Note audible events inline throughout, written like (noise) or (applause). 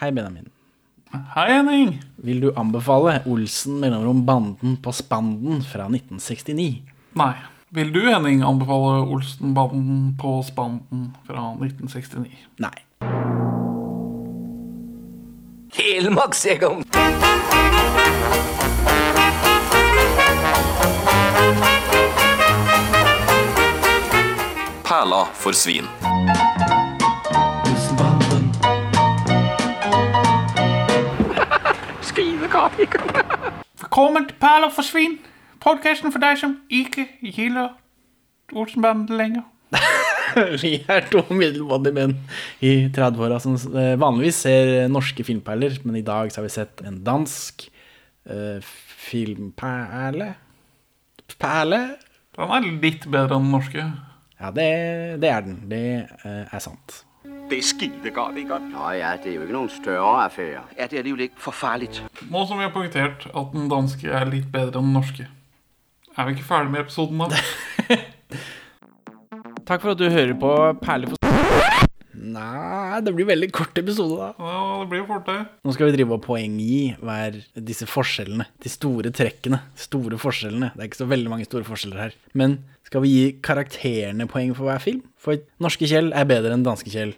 Hei, Benjamin. Hei, Henning. Vil du anbefale Olsen mellomrom Banden på Spanden fra 1969? Nei. Vil du, Henning, anbefale Olsenbanden på Spanden fra 1969? Nei. Helmarksjegeren. Perla for svin. Velkommen (laughs) til Perler for svin. Podkasten for deg som ikke gilder Olsenbanden lenger. (laughs) Vi er to middelmådige menn i 30-åra som eh, vanligvis ser norske filmperler, men i dag så har vi sett en dansk eh, filmperle. Perle? Den er litt bedre enn den norske. Ja, det, det er den. Det eh, er sant. Det er skidegodt, ikke? Nå ja, det er jo ikke noen større affære. Ja, det er jo ikke for farlig. Nå som vi har poengtert at den danske er litt bedre enn den norske, er vi ikke ferdig med episoden da? (laughs) Takk for at du hører på Perler for (laughs) Nei, det blir veldig kort episode, da. Ja, det blir fort det. Nå skal vi drive og poenggi hver disse forskjellene. De store trekkene. Store forskjellene. Det er ikke så veldig mange store forskjeller her. Men skal vi gi karakterene poeng for hver film? For norske Kjell er bedre enn danske Kjell.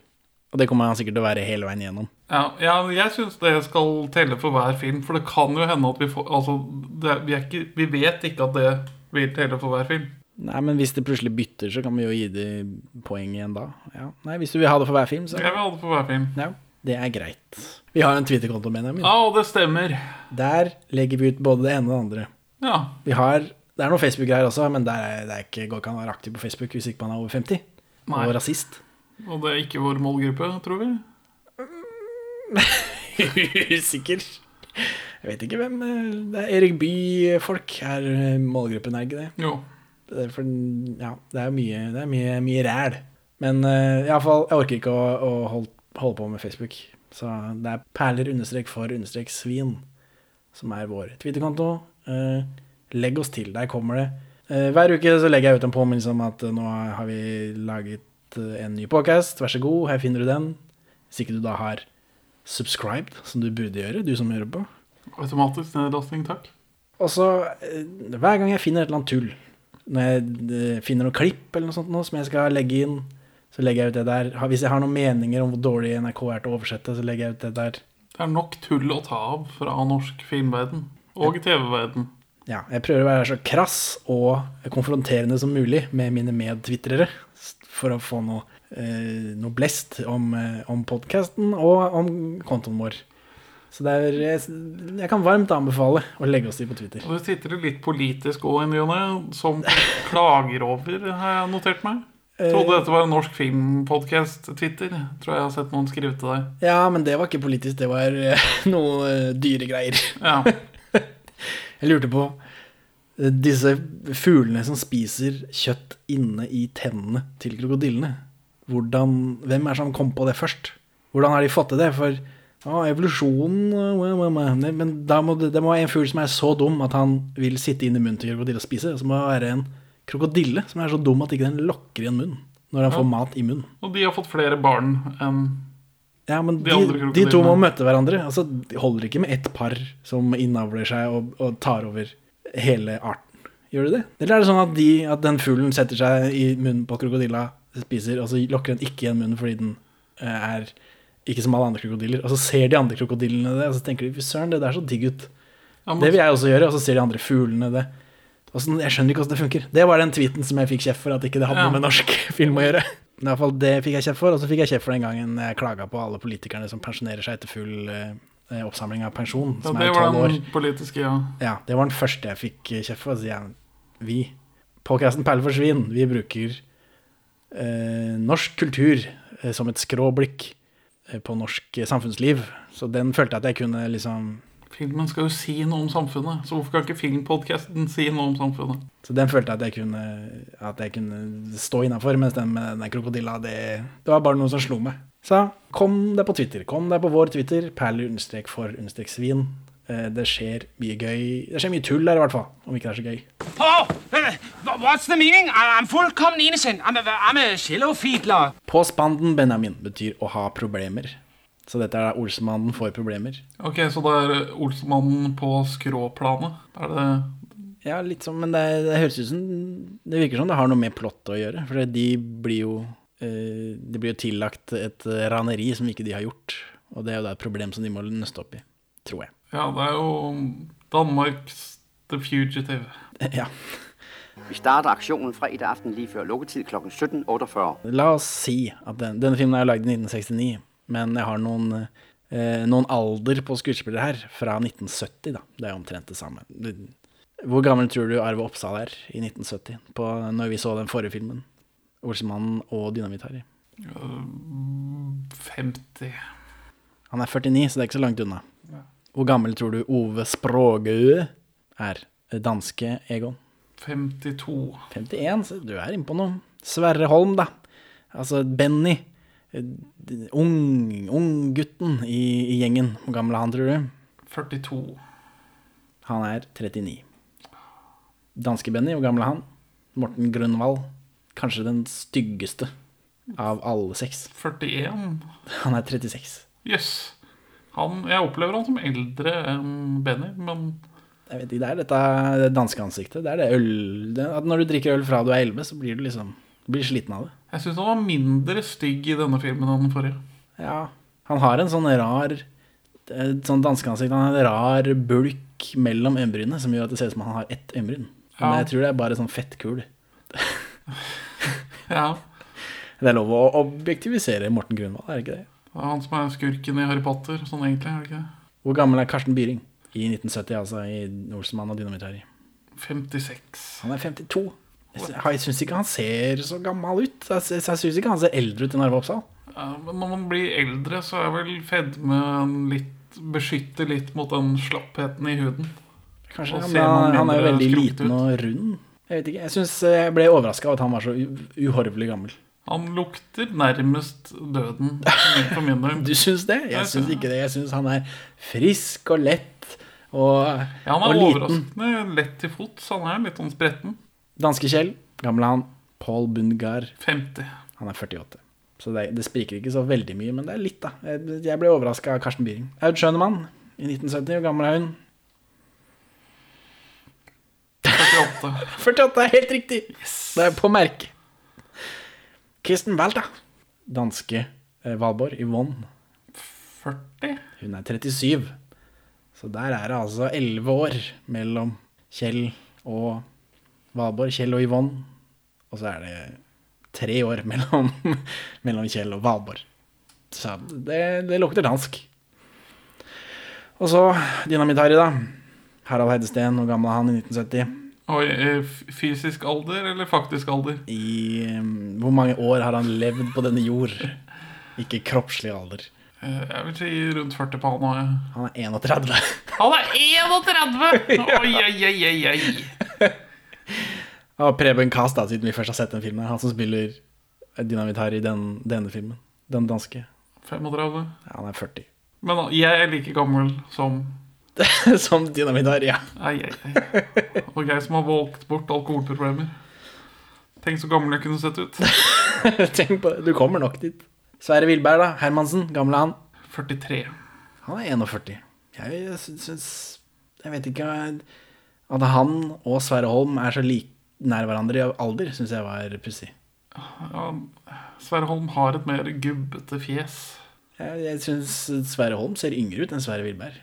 Og det kommer han sikkert til å være hele veien igjennom. Ja, ja jeg syns det skal telle for hver film, for det kan jo hende at vi får Altså, det, vi, er ikke, vi vet ikke at det vil telle for hver film. Nei, men hvis det plutselig bytter, så kan vi jo gi det poeng igjen da. Ja. Nei, hvis du vil ha det for hver film, så Jeg vil ha det for hver film. ja, det er greit. Vi har en Twitter-konto, Benjamin. Ja, og det stemmer. Der legger vi ut både det ene og det andre. Ja. Vi har Det er noen Facebook-greier også, men er, det er ikke, går ikke an å være aktiv på Facebook hvis ikke man er over 50. Nei. Og rasist. Og det er ikke vår målgruppe, tror vi. (laughs) Usikker. Jeg vet ikke hvem eh, Det er Erik Bye-folk er eh, målgruppen, er ikke det? Jo. Det er, for, ja, det er mye, det er mye, mye ræl. Men uh, iallfall, jeg orker ikke å, å holde, holde på med Facebook. Så det er perler understrek for understrek svin som er vår Twitter-konto. Uh, legg oss til. Der kommer det. Uh, hver uke så legger jeg ut en påminnelse om at uh, nå har vi laget eh, en ny podcast. Vær så god, her finner du den. Hvis ikke du da har subscribed, som du burde gjøre, du som hører på. Automatisk nedlasting, takk. Og så, eh, hver gang jeg finner et eller annet tull, når jeg eh, finner noen klipp eller noe sånt noe, som jeg skal legge inn, så legger jeg ut det der. Hvis jeg har noen meninger om hvor dårlig NRK er til å oversette, så legger jeg ut det der. Det er nok tull å ta av fra norsk filmverden. Og TV-verden. Ja, jeg prøver å være så krass og konfronterende som mulig med mine medtvitrere, for å få noe, eh, noe blest om, eh, om podcasten og om kontoen vår. Så det er, jeg, jeg kan varmt anbefale å legge oss i på Twitter. Og det sitter litt politisk òg inni henne, som klager over, har jeg notert meg. Trodde dette var en norsk filmpodkast, Twitter. Tror jeg har sett noen skrive til deg. Ja, men det var ikke politisk, det var eh, (laughs) noe eh, dyre greier. Ja. (laughs) Jeg lurte på disse fuglene som spiser kjøtt inne i tennene til krokodillene. Hvordan, hvem er det som kom på det først? Hvordan har de fått til det? For å, evolusjonen Men må det, det må være en fugl som er så dum at han vil sitte inn i munnen til krokodille og spise. Så må det være en krokodille som er så dum at ikke den lokker igjen munnen når han får mat i munnen. Og de har fått flere barn enn Ja, men De de, de, to må møte hverandre. Altså, det holder ikke med ett par som innavler seg og, og tar over hele arten. Gjør det det? Eller er det sånn at, de, at den fuglen setter seg i munnen på krokodilla, spiser, og så lokker den ikke igjen munnen fordi den eh, er ikke som alle andre krokodiller. Og så ser de andre krokodillene det, og så tenker de fy søren, det der så digg ut. ja, men, Det vil jeg også gjøre, og så ser de andre fuglene det. Og sånn, jeg skjønner ikke hvordan det funker. Det var den tweeten som jeg fikk kjeft for at ikke det hadde Ja. noe med norsk (laughs) film å gjøre. I hvert fall det fikk jeg kjeft for, og så fikk jeg kjeft for den gangen jeg klaga på alle politikerne som pensjonerer seg etter full eh, oppsamling av pensjon, ja, det var den politiske, ja. Ja, det var den første jeg fikk eh, kjeft for. Så jeg, vi, podkasten Perle for svin, vi bruker eh, norsk kultur eh, som et skråblikk eh, på norsk eh, samfunnsliv. Så den følte jeg at jeg kunne liksom Filmen skal jo si noe om samfunnet, så hvorfor kan ikke filmpodkasten si noe om samfunnet? Så den følte jeg at jeg kunne, at jeg kunne stå innafor, mens den med den krokodilla, det, det var bare noe som slo meg. Så kom deg på Twitter. Kom deg på vår Twitter, perler understrek for understrek svin. Eh, Det skjer mye gøy. Det skjer mye tull der, i hvert fall. Om ikke det er så gøy. Oh, what's the meaning? I'm fullkommen innocent. I'm a, I'm a shallow fiedler. På spanden, Benjamin, betyr å ha problemer. Så dette er da Olsmannen får problemer. Ok, så det er Olsmannen på skråplanet? Er det Ja, litt sånn, men det, det høres ut som Det virker som det har noe med plott å gjøre. For de blir jo eh, De blir jo tillagt et raneri som ikke de har gjort. Og det er jo da et problem som de må nøste opp i. Tror jeg. Ja, det er jo Danmarks The Fugitive. (laughs) Ja. Vi starter aksjonen fredag aften lige før lukketid kl. 17.48. La oss si at den, denne filmen er lagd i 1969, men jeg har noen, eh, noen alder på skuespillere her fra 1970, da. Det er omtrent det samme. Hvor gammel tror du Arve Oppsal er i 1970, på, når vi så den forrige filmen? Olsemannen og Dynamitt-Harry. 50 Han er 49, så det er ikke så langt unna. Hvor gammel tror du Ove Språgø er? Danske Egon. 52 51, så du er inne på noe. Sverre Holm, da. Altså Benny. Eh, Ung, gutten i, i gjengen. Hvor gammel er han, tror du? 42 Han er 39. Danske Benny, hvor gammel er han? Morten Grønvald. Kanskje den styggeste av alle seks. 41 Han er 36. Jøss. Han, jeg opplever han som eldre enn Benny, men Jeg vet ikke, Det er dette det danske ansiktet. Det er det øl det, at Når du drikker øl fra du er 11, så blir du liksom du blir sliten av det. jeg syns han var mindre stygg i denne filmen enn den forrige. Ja, han har en sånn rar sånn danskeansikt. Han har en rar bulk mellom øyenbrynene som gjør at det ser ut som han har ett øyenbryn. Men Ja. jeg tror det er bare sånn fettkul. (laughs) Ja, Det er lov å objektivisere Morten Grunwald, er det ikke det? det er han som er skurken i Harry Potter, sånn egentlig, er det ikke det? Hvor gammel er Karsten Byring? I 1970, altså, i Olsenmann og Dynamitt-Harry. 56. Han er 52. Jeg sy- Jeg syns ikke han ser så gammel ut. Jeg syns ikke han ser eldre ut enn Arve Oppsal. Ja, men når man blir eldre, så er vel fedme litt Beskytter litt mot den slappheten i huden. Kanskje, ja, men han, han er jo veldig liten ut. og rund. Jeg vet ikke, jeg synes jeg ble overraska av at han var så uhorvelig gammel. Han lukter nærmest døden for min del. (laughs) Du syns det? Jeg syns ikke det. Jeg syns han er frisk og lett og, Ja, han og er liten. overraskende lett til fots. Han er litt sånn spretten. Danske Kjell, gamle han. Paul Bundgar. 50. han er 48. Så det, det spriker ikke så veldig mye, men det er litt, da. Jeg, jeg ble overraska av Karsten Byring. Aud Schønemann i 1970, hvor gammel er hun? 48. 48 er helt riktig! Det er på merket. Kristen Walter. Danske eh, Valborg, Yvonne. 40? Hun er 37. Så der er det altså 11 år mellom Kjell og Valborg. Kjell og Yvonne. Og så er det tre år mellom, (laughs) mellom Kjell og Valborg. Så det, det lukter dansk. Og så Dynamitt-Harry, da. Harald Heidesteen, hvor gammel er han i 1970? Fysisk alder eller faktisk alder? I um, hvor mange år har han levd på denne jord? Ikke kroppslig alder. Eh, Jeg vil si rundt 40 på han òg. Ja. Han er 31. Han er 31! Oi, oi, oi, oi. Og Preben Kast, da, siden vi først har sett den filmen. Han som spiller dynamitt her i den, denne filmen. Den danske. 35. Ja, han er 40. Men jeg er like gammel som (laughs) som dynamitt har, ja. Ai, ai, ai. Og jeg som har valgt bort alkoholproblemer. Tenk så gammel jeg kunne sett ut. (laughs) Tenk på det. Du kommer nok dit. Sverre Wilberg, da. Hermansen. Gamle han. 43. Han er 41. Jeg syns Jeg vet ikke At han og Sverre Holm er så like nær hverandre i alder, syns jeg var pussig. Ja, Sverre Holm har et mer gubbete fjes. Jeg, jeg syns Sverre Holm ser yngre ut enn Sverre Wilberg.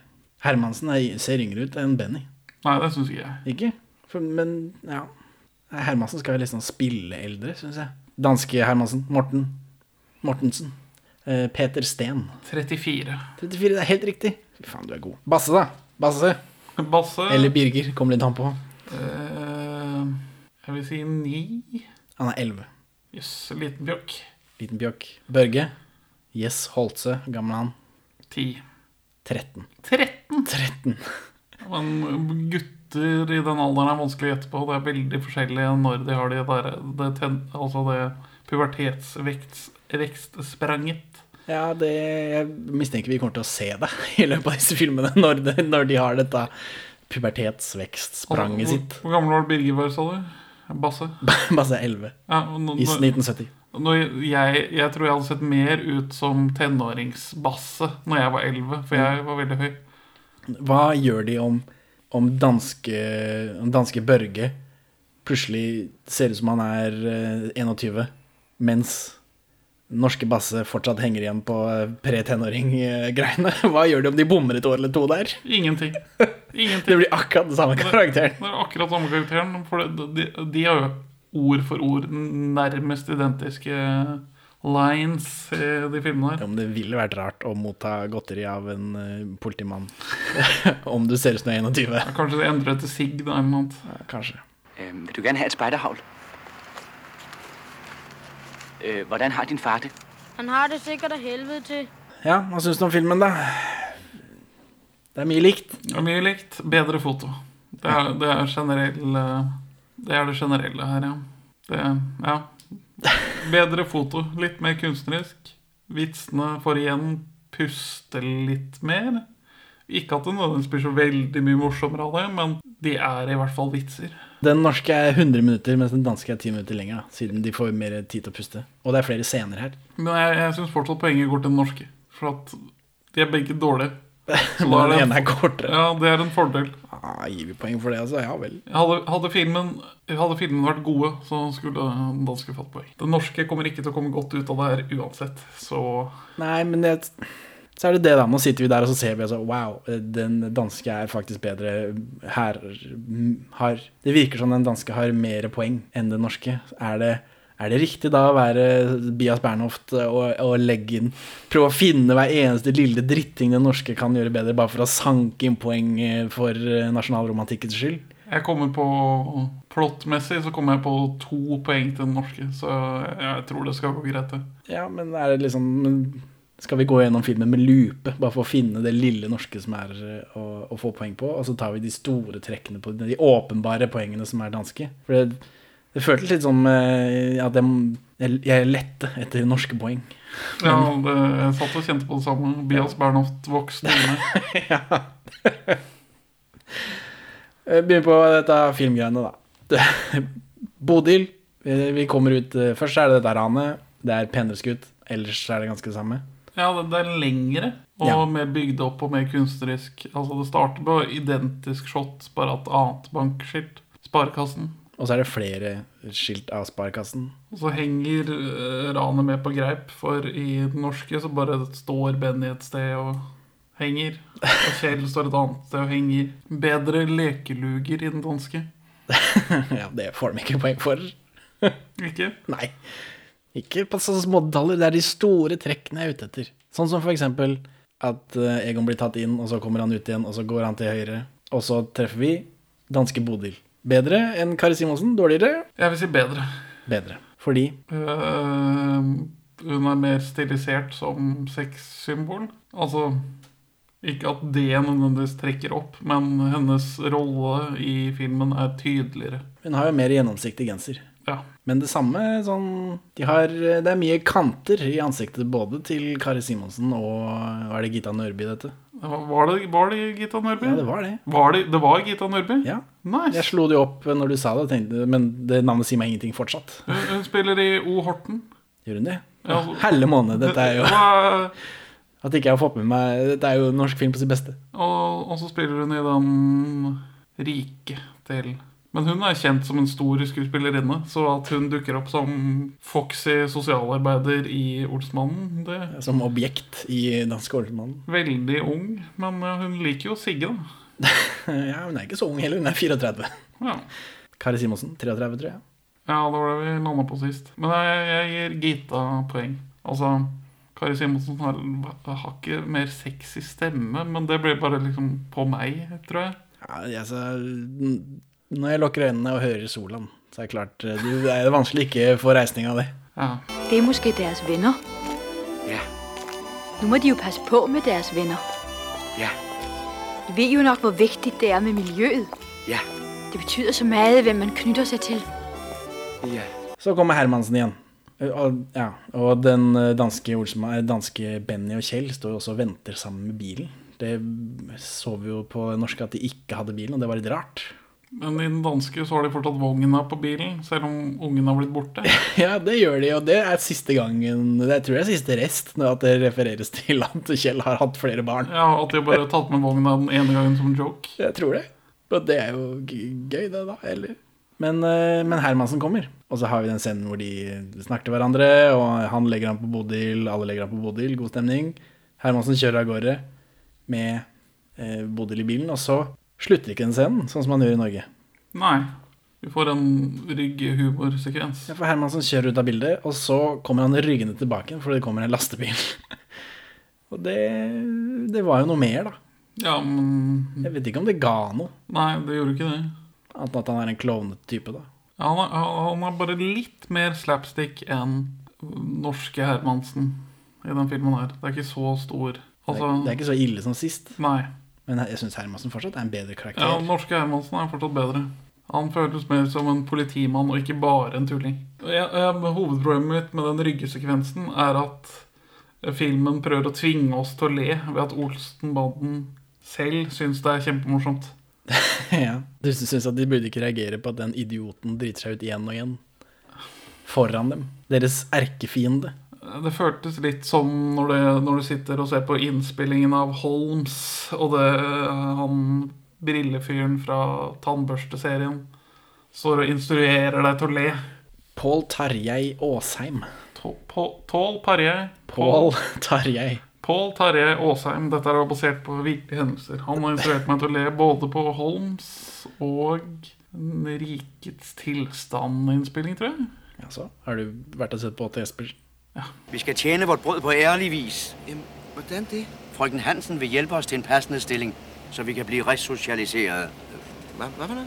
Hermansen er, ser yngre ut enn Benny. Nei, det syns ikke jeg. Ikke? For, men ja Hermansen skal liksom spille eldre, syns jeg. Danske Hermansen. Morten. Mortensen. Eh, Peter Steen. 34. 34, det er helt riktig. Fy faen, du er god. Basse, da. Basse. Basse Eller Birger. Kom litt an på. Uh, Jeg vil si 9. Han er 11. Jøss, liten bjokk. Liten bjokk. Børge. Yes Holtse. Gammel han. 10. 13. 13! 13. Men gutter i den alderen er vanskelig å gjette på. Det er veldig forskjellig når de har det der det, ten, Altså det pubertetsvekstspranget. Ja, det Jeg mistenker vi kommer til å se det i løpet av disse filmene, når, de, når de har dette pubertetsvekstspranget sitt. Hvor, hvor gammel var Birger var, sa du? Basse? (laughs) Basse er 11. Ja, nå- I 1970. Nå, jeg, jeg tror jeg hadde sett mer ut som tenåringsbasse når jeg var 11, for jeg var veldig høy. Hva gjør de om, om danske, om danske Børge plutselig ser ut som han er eh, 21, mens norske Basse fortsatt henger igjen på eh, pre-tenåring-greiene? (laughs) Hva gjør de om de bommer et år eller to der? Ingenting. (laughs) Det blir akkurat den samme karakteren. Det er akkurat samme karakteren. For de, de, de har jo ord for ord nærmest identiske lines i de filmene her. Om det ville vært rart å motta godteri av en uh, politimann (laughs) om du ser ut som du er 21. Kanskje det endrer til sigg, da, en. Ja, kanskje. Um, vil du gjerne ha et spejderhavl? Uh, hvordan har din far det? Han har det sikkert av helvete til. Ja, hva syns du om filmen, da? Det er mye likt. Det er mye likt. Bedre foto. Det er det, er generell, eh, det er det generelle her, ja. Det, ja. Bedre foto. Litt mer kunstnerisk. Vitsene får igjen puste litt mer. Ikke at det nødvendigvis blir så veldig mye morsommere av det, men de er i hvert fall vitser. Den norske er 100 minutter, mens den danske er 10 minutter lenger. Siden de får mer tid til å puste. Og det er flere scener her. Men jeg, jeg syns fortsatt poenget går til den norske. For at de er begge dårlige. (laughs) Så da er det, kortere. ja, det er en fordel. Ah, gir vi poeng for det, altså? Ja vel. Hadde, hadde, filmen, hadde filmen vært gode, så skulle den danske fått poeng. Den norske kommer ikke til å komme godt ut av det her uansett. Så Nei, men det, så er det det, da. Nå sitter vi der og så ser vi altså, wow, den danske er faktisk bedre. Her har Det virker som den danske har mer poeng enn den norske. Er det, er det riktig da å være Bias Bernhoft og, og legge inn Prøve å finne hver eneste lille dritting den norske kan gjøre bedre, bare for å sanke inn poeng for nasjonalromantikkens skyld? jeg kommer på Plottmessig så kommer jeg på to poeng til den norske, så jeg tror det skal gå greit, det. Ja, men er det liksom Skal vi gå gjennom filmen med lupe, bare for å finne det lille norske som er eh, å, å få poeng på, og så tar vi de store trekkene på de åpenbare poengene som er danske? For det, det føltes litt som eh, at jeg, jeg lette etter norske poeng. Ja, det, jeg satt og kjente på det samme. Bias Bernhoft vokste inne. (laughs) ja. Begynner på dette filmgreiene, da. Bodil. eh, Vi kommer ut eh, Først er det dette ranet. Det er penere skutt. Ellers er det ganske det samme. Ja, det, det er lengre og Ja. mer bygd opp og mer kunstnerisk. Altså, det starter med identisk shot, bare et annet bankskilt. Sparekassen. Og så er det flere skilt av Sparekassen. Og så henger eh, ranet med på greip, for i den norske så bare står Benny et sted og henger. Og Kjell står et annet sted og henger. Bedre lekeluger i den danske. (laughs) ja, det får de ikke poeng for. Ikke? Nei. Ikke på sånne små detaljer. Det er de store trekkene jeg er ute etter. Sånn som for eksempel at eh, Egon blir tatt inn, og så kommer han ut igjen, og så går han til høyre. Og så treffer vi danske Bodil. Bedre enn Kari Simonsen? Dårligere? Jeg vil si bedre. Bedre. Fordi Uh, hun er mer stilisert som sexsymbol. Altså ikke at det nødvendigvis trekker opp, men hennes rolle i filmen er tydeligere. hun har jo mer gjennomsiktig genser. Ja. Men det samme sånn de har, Det er mye kanter i ansiktet både til Kari Simonsen og Hva er det Gita Nørby, dette? Var det, var det Gita Nørby? Ja, det var det. Var det, det var Gita Nørby? Ja. Nice. Jeg slo det opp når du sa det, tenkte, men det navnet sier meg ingenting fortsatt. Hun, hun spiller i O. Horten. Gjør hun det? Ja, Helle måned, dette er jo At ikke jeg har fått med meg Dette er jo norsk film på sitt beste. Og, og så spiller hun i den rike delen. Men hun er kjent som en stor skuespillerinne, så at hun dukker opp som foxy sosialarbeider i Olsmannen, det Som objekt i Danske Olsmannen. veldig ung. Men hun liker jo Sigge, da. (laughs) Ja, hun er ikke så ung heller, hun er 34. Ja. Kari Simonsen, 33, tror jeg. ja, det var det vi landa på sist. Men jeg, jeg gir Gita poeng. Altså, Kari Simonsen har, har ikke mer sexy stemme, men det blir bare liksom på meg, tror jeg. Ja, altså, når jeg lukker øynene og hører Solan, så er det klart eh, Det er vanskelig ikke å få reisning av det. Ja. Det er måske deres venner. Ja, Nå må de jo passe på med deres venner. ja, De vet jo nok, hvor viktig det er med miljøet. ja, Det betyder så meget, hvem man knytter seg til. ja. Så kommer Hermansen igjen. Eh, Og, ja, og den eh, danske, danske Benny og Kjell står også og venter sammen med bilen. Det så vi jo på norsk at de ikke hadde bilen, og det var litt rart. Men i den danske så har de fortsatt vogna på bilen, selv om ungen har blitt borte. (laughs) Ja, det gjør de, og det er siste gangen Det tror jeg er siste rest, når at det refereres til at Kjell har hatt flere barn. Ja, At de bare har tatt med vogna den ene gangen som joke. Jeg tror det. Og det er jo gøy, det, da. Eller? Men, eh, men Hermansen kommer. Og så har vi den scenen hvor de snakker til hverandre, og han legger han på Bodil, alle legger han på Bodil. God stemning. Hermansen kjører av gårde med eh, Bodil i bilen, og så slutter ikke den scenen, sånn som han gjør i Norge. Nei. Vi får en rygghumorsekvens. Ja, for Hermansen kjører ut av bildet, og så kommer han ryggende tilbake fordi det kommer en lastebil. (laughs) og det, det var jo noe mer, da. Ja, men Jeg vet ikke om det ga noe, Nei, det gjorde ikke det. annet enn at han er en klovnete type, da. Ja, han, er, han er bare litt mer slapstick enn norske Hermansen i den filmen her. Det er ikke så stor. Det Altså, er, det er ikke så ille som sist, Nei. Men jeg syns Hermansen fortsatt er en bedre karakter. Ja, norske Hermansen er fortsatt bedre. Han føles mer som en politimann og ikke bare en tulling. Jeg, jeg, hovedproblemet mitt med den ryggesekvensen er at filmen prøver å tvinge oss til å le ved at Olsenbanden selv syns det er kjempemorsomt. (laughs) ja. Du syns at de burde ikke reagere på at den idioten driter seg ut igjen og igjen? Foran dem. Deres erkefiende. Det føltes litt som når, det, når du sitter og ser på innspillingen av Holmes, og det, han brillefyren fra tannbørsteserien står og instruerer deg til å le. Pål Tarjei Aasheim. Pål Parjei. Pål Tarjei. Pål Tarjei Aasheim. Dette er basert på virkelige hendelser. Han har instruert meg til å le både på Holmes og Rikets tilstand-innspilling, tror jeg. Jaså, har du vært og sett på Åtte Jespersen? Vi skal tjene vårt brød på ærlig vis. Jamen, hvordan det? Frøken Hansen vil hjelpe oss til en passende stilling, så vi kan bli resocialiseret. Hva, hva for noe?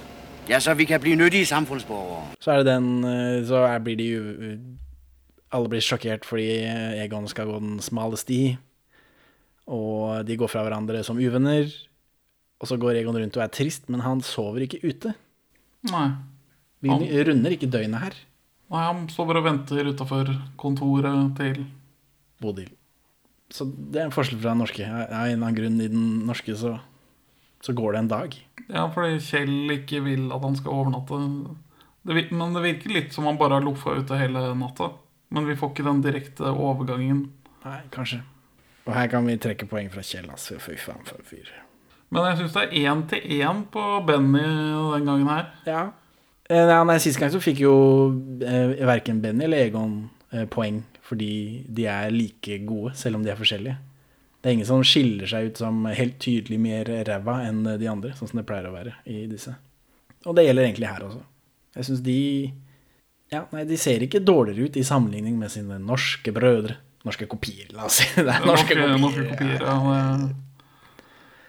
Ja, så vi kan bli nyttige samfunnsborgere. Så er det den eh, Så er, blir de jo Alle blir sjokkert fordi eh, Egon skal gå den smale sti. Og de går fra hverandre som uvenner. Og så går Egon rundt og er trist, men han sover ikke ute. Nei. Vi runder ikke døgnet her, Nei, Han står bare og venter utafor kontoret til Bodil. Så det er en forskjell fra den norske. Av en eller annen grunn i den norske så, så går det en dag. Ja, fordi Kjell ikke vil at han skal overnatte. Det, vir- men det virker litt som han bare har loffa ute hele natta. Men vi får ikke den direkte overgangen. Nei, kanskje. Og her kan vi trekke poeng fra Kjell, altså. Fy faen, for en fyr. Men jeg syns det er én til én på Benny den gangen her. Ja. Eh, ja, nei, Sist gang så fikk jo eh, verken Benny eller Egon eh, poeng fordi de er like gode, selv om de er forskjellige. Det er ingen som skiller seg ut som helt tydelig mer ræva enn de andre, sånn som det pleier å være i disse. Og det gjelder egentlig her også. Jeg syns de Ja, nei, de ser ikke dårligere ut i sammenligning med sine norske brødre. Norske kopier, la oss si. (laughs) Det er norske, kopier. norske kopier ja.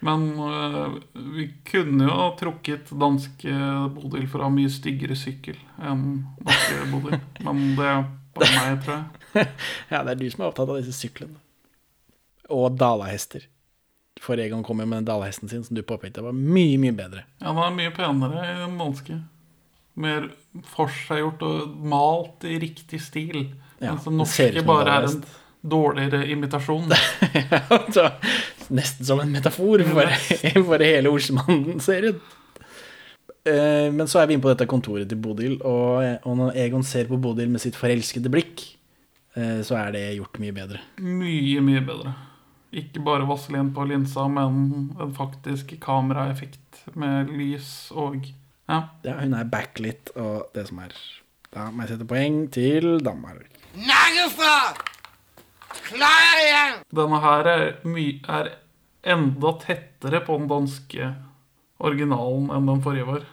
Men øh, vi kunne jo ha trukket danske Bodil for å ha mye styggere sykkel enn norske Bodil. Men det er bare meg, tror jeg. (laughs) Ja, det er du som er opptatt av disse syklene. Og dalahester. For Egon kom jo med den dalahesten sin, som du påpekte var mye, mye bedre. Ja, den er mye penere den danske. Mer forseggjort og malt i riktig stil. Ja, mens den norske bare er en. Dårligere imitasjon. (laughs) Så, nesten som en metafor for, (laughs) for hele Olsemannen-serien. Eh, Men så er vi inne på dette kontoret til Bodil, og, når Egon ser på Bodil med sitt forelskede blikk, eh, så er det gjort mye bedre. Mye, mye bedre. Ikke bare vaselin på linsa, men en faktisk kameraeffekt med lys og Ja. Ja, hun er backlit, og det som er Da må jeg sette poeng til Danmark. Fra! Klar igjen! Denne her er, my er enda tettere på den danske originalen enn den forrige var.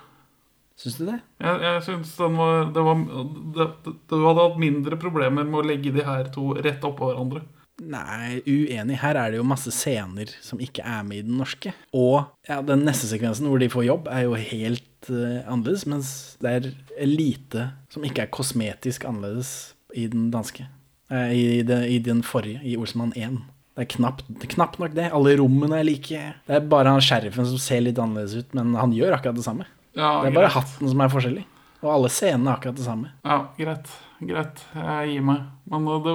Syns du det? Jeg, jeg syns den var, det var det, det, Du hadde hatt mindre problemer med å legge de her to rett oppå hverandre. Nei, uenig. Her er det jo masse scener som ikke er med i den norske. Og ja, den neste sekvensen hvor de får jobb, er jo helt uh, annerledes, mens det er lite som ikke er kosmetisk annerledes i den danske. Eh, i, det, I den forrige, i Olsmann 1. Det er knapt, knapt nok det. Alle rommene er like. Det er bare han sheriffen som ser litt annerledes ut, men han gjør akkurat det samme. Ja, Det er bare greit. hatten som er forskjellig. Og alle scenene er akkurat det samme. Ja, greit. Greit. Jeg gir meg. Men det,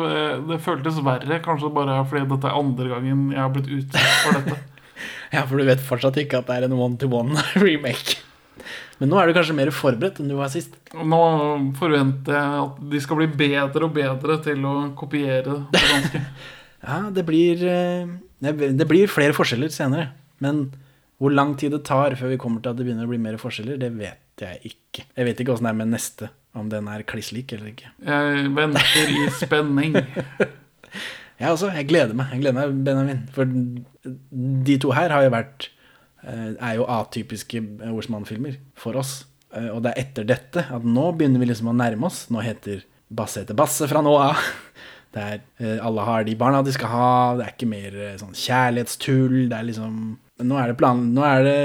det føltes verre, kanskje bare fordi dette er andre gangen jeg har blitt utsatt for dette. (laughs) Ja, for du vet fortsatt ikke at det er en one-to-one (laughs) remake. Men nå er du kanskje mer forberedt enn du var sist. Nå forventer jeg at de skal bli bedre og bedre til å kopiere det danske. (laughs) Ja, det blir, eh, det blir flere forskjeller senere. Men hvor lang tid det tar før vi kommer til at det begynner å bli mer forskjeller, det vet jeg ikke. Jeg vet ikke åssen det er med neste, om den er kliss lik eller ikke. Jeg venter i spenning. (laughs) Jeg også. Jeg gleder meg. Jeg gleder meg, Benjamin. For de to her har jo vært Er jo atypiske Olsmann-filmer for oss. Eh, Og det er etter dette at nå begynner vi liksom å nærme oss. Nå heter Basse etter Basse fra nå av. (laughs) Det er eh, Alle har de barna de skal ha. Det er ikke mer eh, sånn kjærlighetstull. Det er liksom Nå er det, plan, nå er det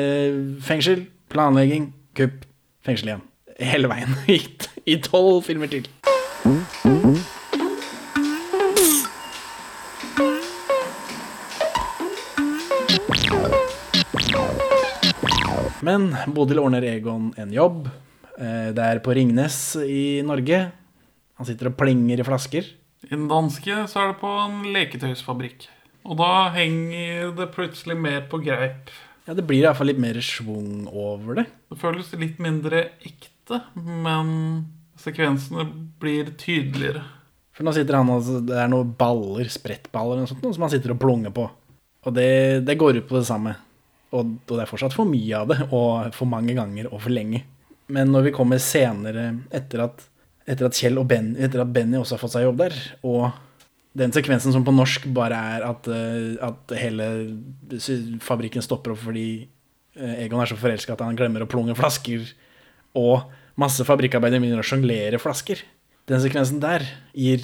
fengsel, planlegging, kupp, fengsel igjen. Hele veien. (laughs) I- tolv filmer til. Men Bodil ordner Egon en jobb. Eh, Det er på Ringnes i Norge. Han sitter og plinger i flasker. I den danske så er det på en leketøysfabrikk. Og da henger det plutselig mer på greip. Ja, Det blir iallfall litt mer schwung over det. Det føles litt mindre ekte, men sekvensene blir tydeligere. For nå sitter han og Det er noen baller, sprettballer eller noe sånt, som han sitter og plunger på. Og det, det går ut på det samme. Og, og det er fortsatt for mye av det, og for mange ganger og for lenge. Men når vi kommer senere, etter at, etter at Kjell og ben, etter at Benny også har fått seg jobb der, og den sekvensen som på norsk bare er at, eh, at hele fabrikken stopper opp fordi eh, Egon er så forelska at han glemmer å plunge flasker, og masse fabrikkarbeidere begynner å sjonglere flasker. Den sekvensen der gir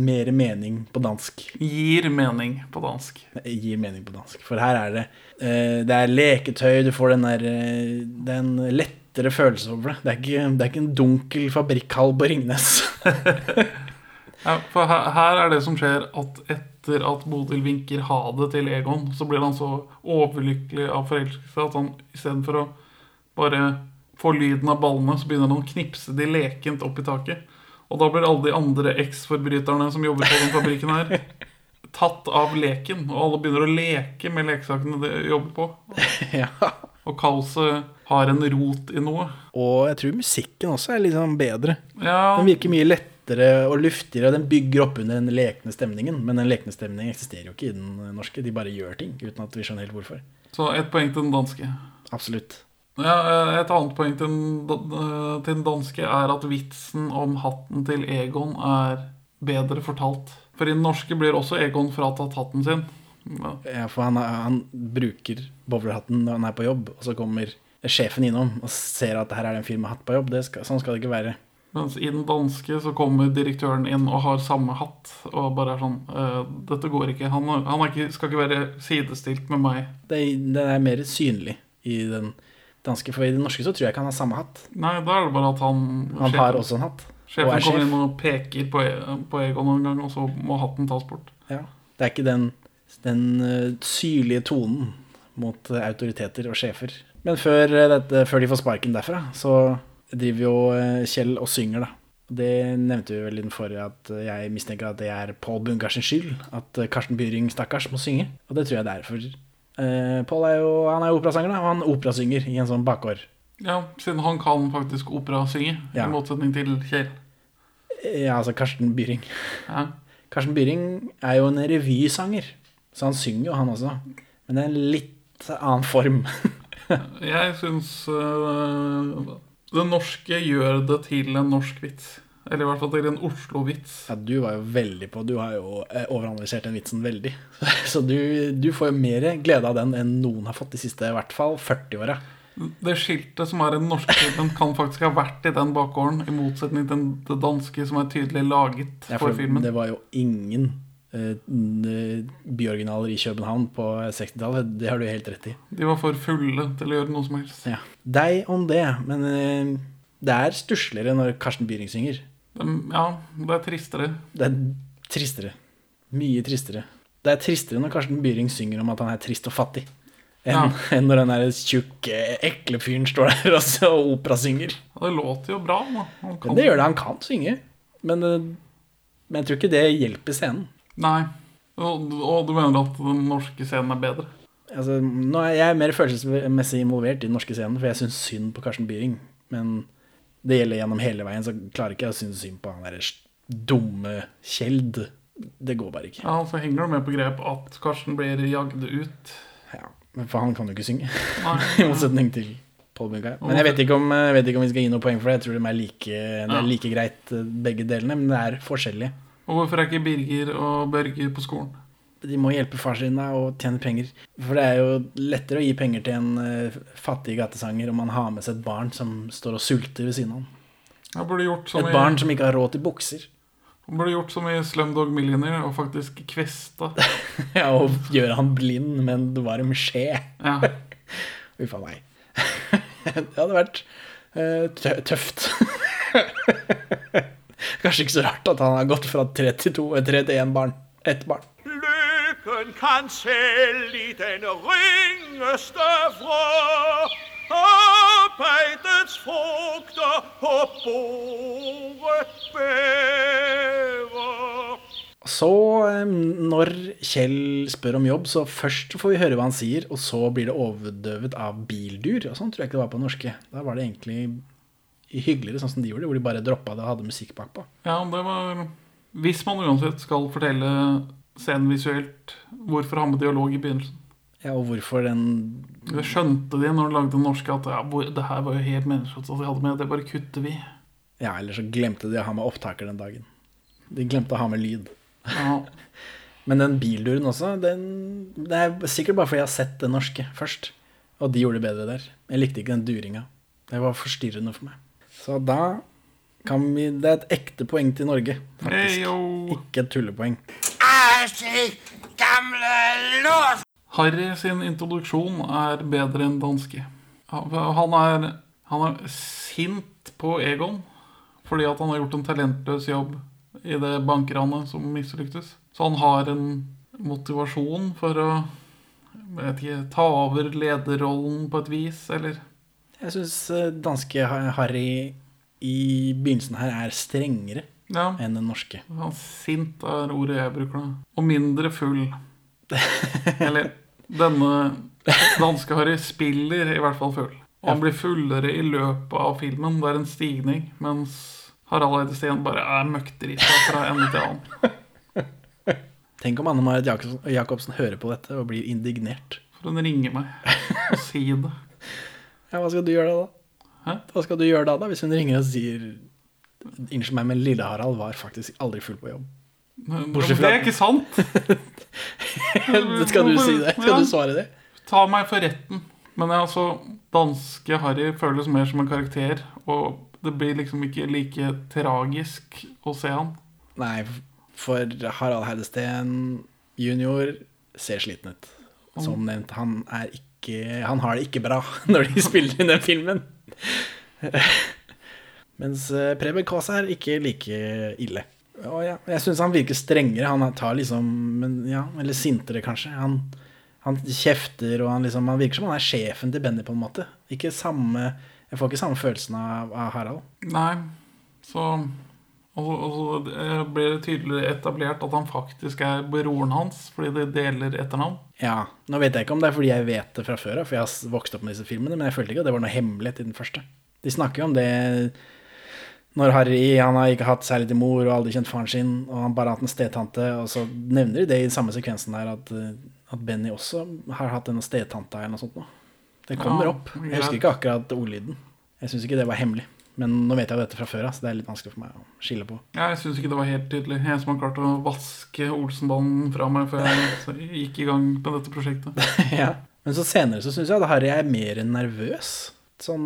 mer mening på dansk. Gir mening på dansk. Gir mening på dansk. For her er det eh, Det er leketøy, du får den der eh, Det er en lettere følelse over det. Det er ikke, det er ikke en dunkel fabrikkhall på Ringnes. (laughs) Ja, for her, her er det som skjer at etter at Bodil vinker ha det til Egon, så blir han så overlykkelig av forelskelse at han istedenfor å bare få lyden av ballene, så begynner han å knipse de lekent opp i taket. Og da blir alle de andre eksforbryterne som jobber på den fabrikken her, tatt av leken. Og alle begynner å leke med leksakene de jobber på. (laughs) ja. Og kaoset har en rot i noe. Og jeg tror musikken også er litt sånn bedre. Ja, Den virker mye lettere og luftigere, den bygger opp under den lekne stemningen. Men den lekne stemningen eksisterer jo ikke i den norske. De bare gjør ting uten at vi skjønner helt hvorfor. så ett poeng til den danske. Absolutt. Ja, eh, Et annet poeng til den, eh, til den danske er at vitsen om hatten til Egon er bedre fortalt. For i den norske blir også Egon fratatt hatten sin. Ja. Ja, for han, han bruker bowlerhatten når han er på jobb, og så kommer sjefen innom og ser at her er det en fyr med hatt på jobb. Det skal, sånn skal det ikke være. Mens i den danske så kommer direktøren inn og har samme hatt. Og bare er sånn eh, Dette går ikke. Han, han ikke, skal ikke være sidestilt med meg. Det, det er mer synlig i den danske, for i det norske så tror jeg ikke han har samme hatt. Nei, da er det bare at han Han har også en hatt. og Sjefen er kommer inn og peker på, E- på Egon en gang, og så må hatten tas bort. Ja. Det er ikke den, den eh, syrlige tonen mot eh, autoriteter og sjefer. Men før, eh, dette, før de får sparken derfra, så driver jo Kjell og synger, da. Det nevnte vi vel i den forrige, at jeg mistenker at det er Pål Bunkers skyld. At Karsten Byring, stakkars, må synge. Og det tror jeg det er for eh, Pål er jo han er operasanger, og han operasynger i en sånn bakgård. Ja, siden han kan faktisk operasynge, Ja. i motsetning til Kjell. Ja, altså Karsten Byring. Ja. Karsten Byring er jo en revysanger, så han synger jo, han også. Men det er en litt annen form. (laughs) Jeg syns uh, det norske gjør det til en norsk vits. Eller i hvert fall til en Oslo-vits. Ja, du var jo veldig på Du har jo eh, overanalysert den vitsen veldig. (laughs) Så du, du får jo mer glede av den enn noen har fått de siste i hvert fall 40 åra. Det skiltet som er i den norske filmen, kan faktisk ha vært i den bakgården, i motsetning til det danske, som er tydelig laget Ja, for for filmen. det var jo ingen eh, byoriginaler i København på 60-tallet. Det har du helt rett i. De var for fulle til å gjøre noe som helst. Ja. Deg om det, men eh, det er stussligere når Karsten Byring synger. Ja, det er tristere. Det er tristere. Mye tristere. Det er tristere når Karsten Byring synger om at han er trist og fattig, enn Ja. (laughs) en når den der tjukke, ekle fyren står der (laughs) og så operasynger. Ja, det låter jo bra, da. Det gjør det. Han kan synge. Men, eh, men jeg tror ikke det hjelper scenen. Nei. Og, og du mener at den norske scenen er bedre? Altså, nå er jeg mer følelsesmessig involvert i den norske scenen, for jeg syns synd på Karsten Byring. Men det gjelder gjennom hele veien, så klarer ikke jeg å synes synd på han derre dumme Kjeld. Det går bare ikke. Ja, så henger du med på grep at Karsten blir jagd ut. Ja, men For han kan jo ikke synge, (laughs) i motsetning til Paul Bunga. Men jeg vet, om, jeg vet ikke om vi skal gi noe poeng for det. Jeg tror de er like, det er like greit eh, begge delene, men det er forskjellig. Og hvorfor er ikke Birger og Børger på skolen? De må hjelpe far sin og tjene penger. For det er jo lettere å gi penger til en eh, fattig gatesanger om man har med seg et barn som står og sulter ved siden av ham. Et barn som ikke har råd til bukser. Han burde gjort som i Slumdog Millionaire og faktisk kvesta. (laughs) Ja, og gjøre han blind med en varm skje. Ja. (laughs) Uff a meg. (laughs) Det hadde vært eh, tø- tøft. Kanskje ikke så rart at han har gått fra tre til to, eh, tre til én barn. Ett barn. Lykken kan selv i den ringeste vrå arbeidets frukter på bordet bærer. Så når Kjell spør om jobb, så først får vi høre hva han sier, og så blir det overdøvet av bildur. Og sånn tror jeg ikke det var på norske. Da var det egentlig hyggeligere, sånn som de gjorde, hvor de bare droppa det og hadde musikk bakpå. ja, det var Hvis man uansett skal fortelle scenen visuelt, hvorfor ha med dialog i begynnelsen? Ja, og hvorfor den Det skjønte de når de lagde den norske, at ja, det her var jo helt meningsløst at de hadde med, det bare kutter vi. Ja, eller så glemte de å ha med opptaker den dagen. De glemte å ha med lyd. Ja. (laughs) Men den bilduren også, den, det er sikkert bare fordi jeg har sett den norske først. Og de gjorde det bedre der. Jeg likte ikke den duringa. Det var forstyrrende for meg. Så da kan vi Det er et ekte poeng til Norge, faktisk. Hey, Ikke et tullepoeng. Altså, gamle lås! Harry sin introduksjon er bedre enn danske. Han er, han er sint på Egon fordi at han har gjort en talentløs jobb i det bankranet som mislyktes. Så han har en motivasjon for å jeg vet ikke, ta over lederrollen på et vis, eller Jeg syns danske Harry i begynnelsen her er strengere Ja, enn den norske. Ja, sint er ordet jeg bruker da. Og mindre full. (laughs) Eller denne danske Harry spiller i hvert fall full. Og han blir fullere i løpet av filmen. Det er en stigning. Mens Harald Eidesteen bare er møkkdrita fra ende til annen. (laughs) Tenk om Anne Marit Jacobsen, Jacobsen hører på dette og blir indignert. For hun ringer meg og sier det. (laughs) Ja, hva skal du gjøre da? Hæ? Hva skal du gjøre da, da hvis hun ringer og sier Unnskyld meg, men Lille-Harald var faktisk aldri full på jobb. Bortsett fra det er ikke sant. (laughs) skal du si det? Skal Ja. du svare det? Ta meg for retten. Men altså, danske Harry føles mer som en karakter. Og det blir liksom ikke like tragisk å se han. Nei, for Harald Heidesteen junior ser sliten ut. Som nevnt, han ikke Han har det ikke bra (laughs) når de spiller inn den filmen. Mens eh, Preben Kaas er ikke like ille. Og ja, jeg syns han virker strengere. Han tar liksom men, ja, Eller sintere, kanskje. Han, han kjefter, og han, liksom, han virker som han er sjefen til Benny, på en måte. Ikke samme Jeg får ikke samme følelsen av, av Harald. Nei, så Og så- og det blir det tydelig etablert at han faktisk er broren hans, fordi de deler etternavn. Ja, Nå vet jeg ikke om det er fordi jeg vet det fra før av, for jeg har vokst opp med disse filmene, men jeg følte ikke at det var noe hemmelighet i den første. De snakker jo om det når Harry han har ikke hatt særlig til mor og aldri kjent faren sin, og han bare har hatt en stedtante, og så nevner de det i samme sekvensen der at, eh, at Benny også har hatt en stedtante eller noe sånt noe. Det kommer Ja, opp. Jeg husker ikke akkurat ordlyden. Jeg syns ikke det var hemmelig. Men nå vet jeg dette fra før av, så det er litt vanskelig for meg å skille på. Jeg syns ikke det var helt tydelig. Jeg som har klart å vaske Olsenbanen fra meg før jeg gikk i gang med dette prosjektet. (laughs) ja. Men så senere så syns jeg at Harry er mer nervøs. Sånn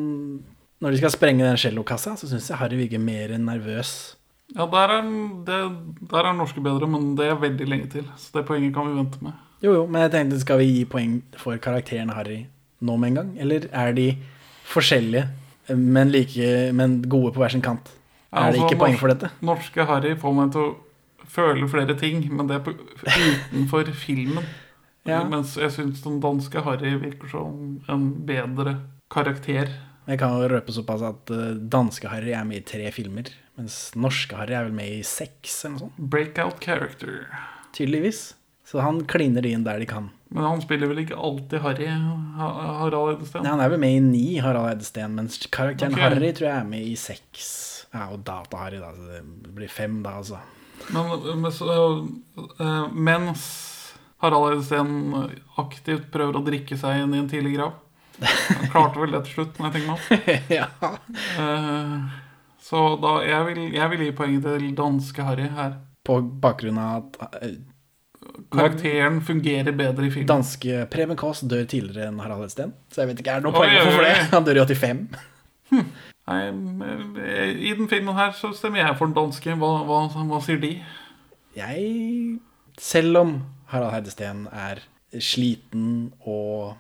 Når de skal sprenge den cellokassa, så syns jeg Harry virker mer nervøs. Ja, der er, det, der er norske bedre, men det er veldig lenge til. Så det poenget kan vi vente med. Jo, jo, men jeg tenkte, skal vi gi poeng for karakteren Harry nå med en gang? Eller er de forskjellige, men, like, men gode på hver sin kant? Ja, Er det altså, ikke poeng for dette? Norske Harry får meg til å føle flere ting, men det er på, utenfor filmen. Ja. Mens jeg syns den danske Harry virker som en bedre karakter. Jeg kan jo røpe såpass at eh, danske Harry er med i tre filmer, mens norske Harry er vel med i seks, eller noe sånt. Breakout character. Tydeligvis. Så han kliner de inn der de kan. Men han spiller vel ikke alltid Harry, Harald Eidesteen? Nei, han er vel med i ni, Harald Eidesteen, mens karakteren okay. Harry tror jeg er med i seks. Ja, og Data-Harry, da. Så det blir fem da, altså. Men, men eh, mens Harald Eidesteen aktivt prøver å drikke seg inn i en tidlig grav Han klarte vel det til slutt, når jeg tenker meg om. (laughs) ja. Eh, så da, jeg vil, jeg vil gi poenget til danske Harry her. På bakgrunn av at eh, Karakteren fungerer bedre i filmen. danske Preben Kaas dør tidligere enn Harald Eidesteen. Så jeg vet ikke, er det noe poeng for det? (laughs) Han dør i 85. Nei, eh, I den filmen her så stemmer jeg for den danske. Hva, hva, hva sier de? Jeg Selv om Harald Heidesteen er sliten og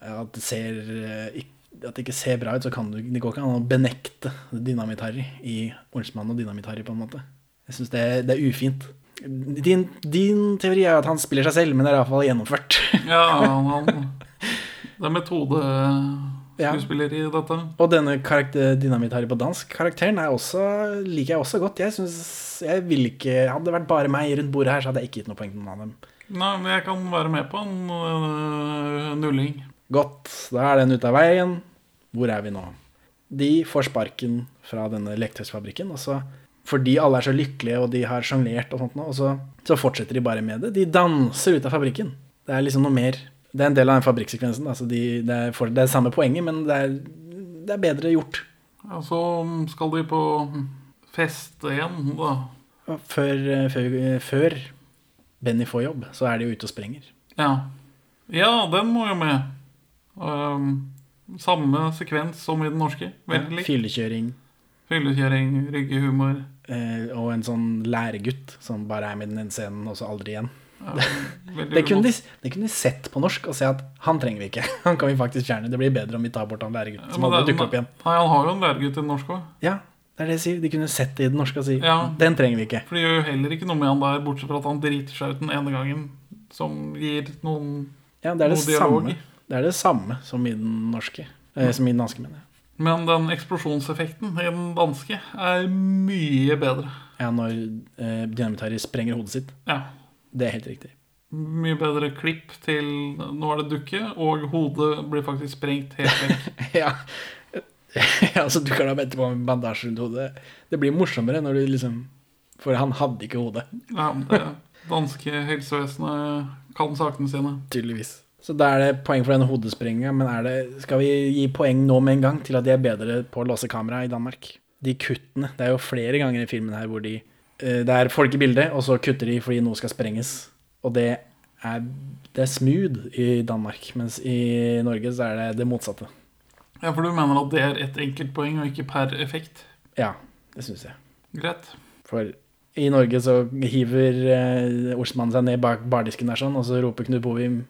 at det ser eh, At det ikke ser bra ut, så kan du Det går ikke an å benekte Dynamitt-Harry i Olsmann og Dynamitt-Harry, på en måte. Jeg syns det, det er ufint. Din, din teori er at han spiller seg selv, men det er iallfall gjennomført. Ja, han, (laughs) Det er metodeskuespiller i dette. Og denne Dynamitt-Harry på dansk, karakteren er også, liker jeg også godt. Jeg synes, jeg vil ikke Hadde det vært bare meg rundt bordet her, så hadde jeg ikke gitt noe poeng til noen av dem. Nei, men jeg kan være med på en øh, nulling. Godt, da er den ute av veien. Hvor er vi nå? De får sparken fra denne leketøysfabrikken, og så fordi alle er så lykkelige og de har sjonglert og sånt nå, og så, så fortsetter de bare med det. De danser ut av fabrikken. Det er liksom noe mer Det er en del av den fabrikksekvensen. Altså de, det, er for, det er samme poenget, men det er, det er bedre gjort. Ja, så skal de på fest igjen, da. Før, før, før Benny får jobb, så er de jo ute og sprenger. Ja. Ja, den må jo med. Um, samme sekvens som i den norske. Veldig lik. Fyllekjøring Fyllekjøring, ryggehumor. eh, og en sånn læregutt som bare er med i den ene scenen, og så aldri igjen. Ja, Det (laughs) kunne, de, det kunne de sett på norsk og se at han trenger vi ikke. (laughs) Han kan vi faktisk fjerne. Det blir bedre om vi tar bort han læregutten som ja, aldri dukker opp igjen. Nei, han har jo en læregutt i den norske òg. Ja, det er det jeg sier. De kunne sett det i den norske og si Ja. den trenger vi ikke. For de gjør jo heller ikke noe med han der, bortsett fra at han driter seg ut den ene gangen, som gir noen Ja, det er det samme. dialog. Det er det samme som i den norske. Eh, som i den danske, mener jeg. Men den eksplosjonseffekten i den danske er mye bedre. Ja, når eh, Dynamitt-Harry sprenger hodet sitt. Ja. Det er helt riktig. Mye bedre klipp til nå er det dukke, og hodet blir faktisk sprengt helt vekk. (laughs) ja. (laughs) ja, så dukker det opp etterpå med bandasje rundt hodet. Det blir morsommere når du liksom For han hadde ikke hodet. Ja, det danske helsevesenet kan sakene sine. Tydeligvis. Så da er det poeng for denne hodesprenginga, men er det, skal vi gi poeng nå med en gang til at de er bedre på å låse kamera i Danmark? De kuttene. Det er jo flere ganger i filmen her hvor de eh, Det er folk i bildet, og så kutter de fordi noe skal sprenges. Og det er, det er smooth i Danmark, mens i Norge så er det det motsatte. Ja, For du mener at det er ett enkeltpoeng og ikke per effekt? Ja, det syns jeg. Greit. For i Norge så hiver eh, Olsmannen seg ned bak bardisken der sånn, og så roper Knut Bovim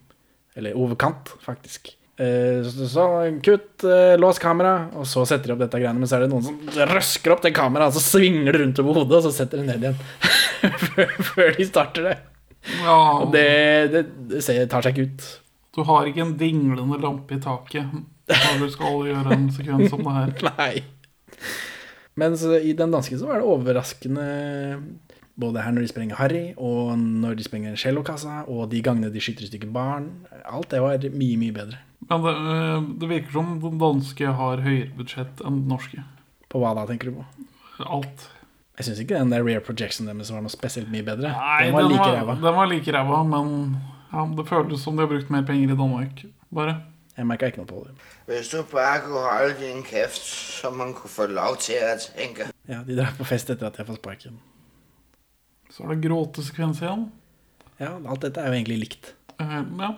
Eller overkant, faktisk. Eh, så, så kutt, eh, lås kamera, og så setter de opp dette greiene. Men så er det noen som røsker opp det kameraet, så svinger det rundt over hodet, og så setter det ned igjen. (laughs) før de starter det. Ja, Og det, det, det tar seg ikke ut. Du har ikke en dinglende lampe i taket når du skal gjøre en sekvens som det her. (laughs) Nei. Mens i den danske så var det overraskende både her når de sprenger Harry, og når de sprenger cellokassa, og de gangene de skyter i stykker barn. Alt det var mye, mye bedre. Men det, øh, det virker som den danske har høyere budsjett enn den norske. På hva da, tenker du på? Alt. Jeg syns ikke den der rear projection deres var noe spesielt mye bedre. Nei, den var like ræva. den var like ræva, men ja, det føles som de har brukt mer penger i Danmark. Bare. Jeg merka ikke noe på det. Hvis du bare kunne holde din kjeft, så man kunne få lov til å tenke. Ja, De drar på fest etter at jeg har fått sparken. Så er det gråtesekvens igjen. Ja, alt dette er jo egentlig likt. Uh, ja.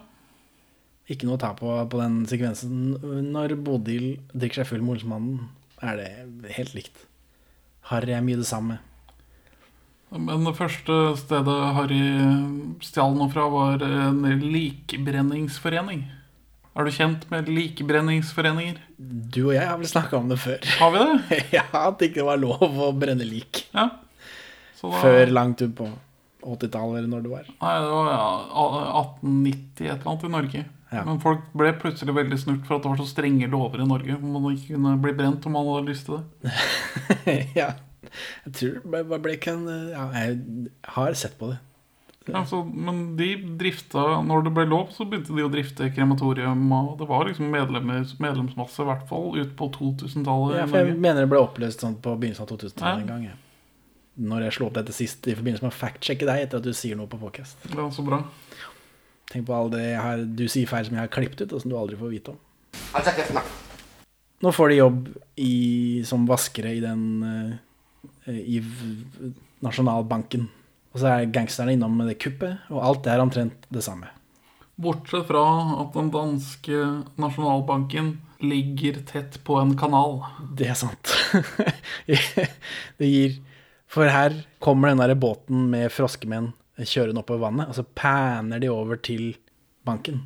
Ikke noe å ta på på den sekvensen. Når Bodil drikker seg full med Olsmannen, er det helt likt. Harry er mye det samme. Men det første stedet Harry stjal noe fra, var en likbrenningsforening. Er du kjent med likbrenningsforeninger? Du og jeg har vel snakka om det før. Har vi det? (laughs) ja, At det ikke var lov å brenne lik. Ja. Da, Før langt ut på 80-tallet, eller når det var. Nei, det var ja, 1890 et eller annet i Norge. Ja. Men folk ble plutselig veldig snurt for at det var så strenge lover i Norge. Man ikke kunne bli brent om man hadde lyst til det. (laughs) ja. Jeg tror det ble, ikke en Ja, jeg har sett på det. Ja, så, men de drifta Når det ble lov, så begynte de å drifte krematorium. Og det var liksom medlemsmasse, i hvert fall, ut på 2000-tallet. Ja, for jeg mener det ble oppløst sånn på begynnelsen av 2000-tallet Ja. en gang. Ja. Når jeg slo opp dette sist i forbindelse med å fact-sjekke deg etter at du sier noe på podcast. Ja, så bra. Tenk på all det jeg har, du sier feil som jeg har klippet ut, og som du aldri får vite om. Nå får de jobb i, som vaskere i den eh, I Nasjonalbanken. Og så er gangsterne innom med det kuppet, og alt er omtrent det samme. Bortsett fra at den danske nasjonalbanken ligger tett på en kanal. Det er sant. (laughs) det gir For her kommer den der båten med froskemenn kjørende oppover vannet, og så panner de over til banken.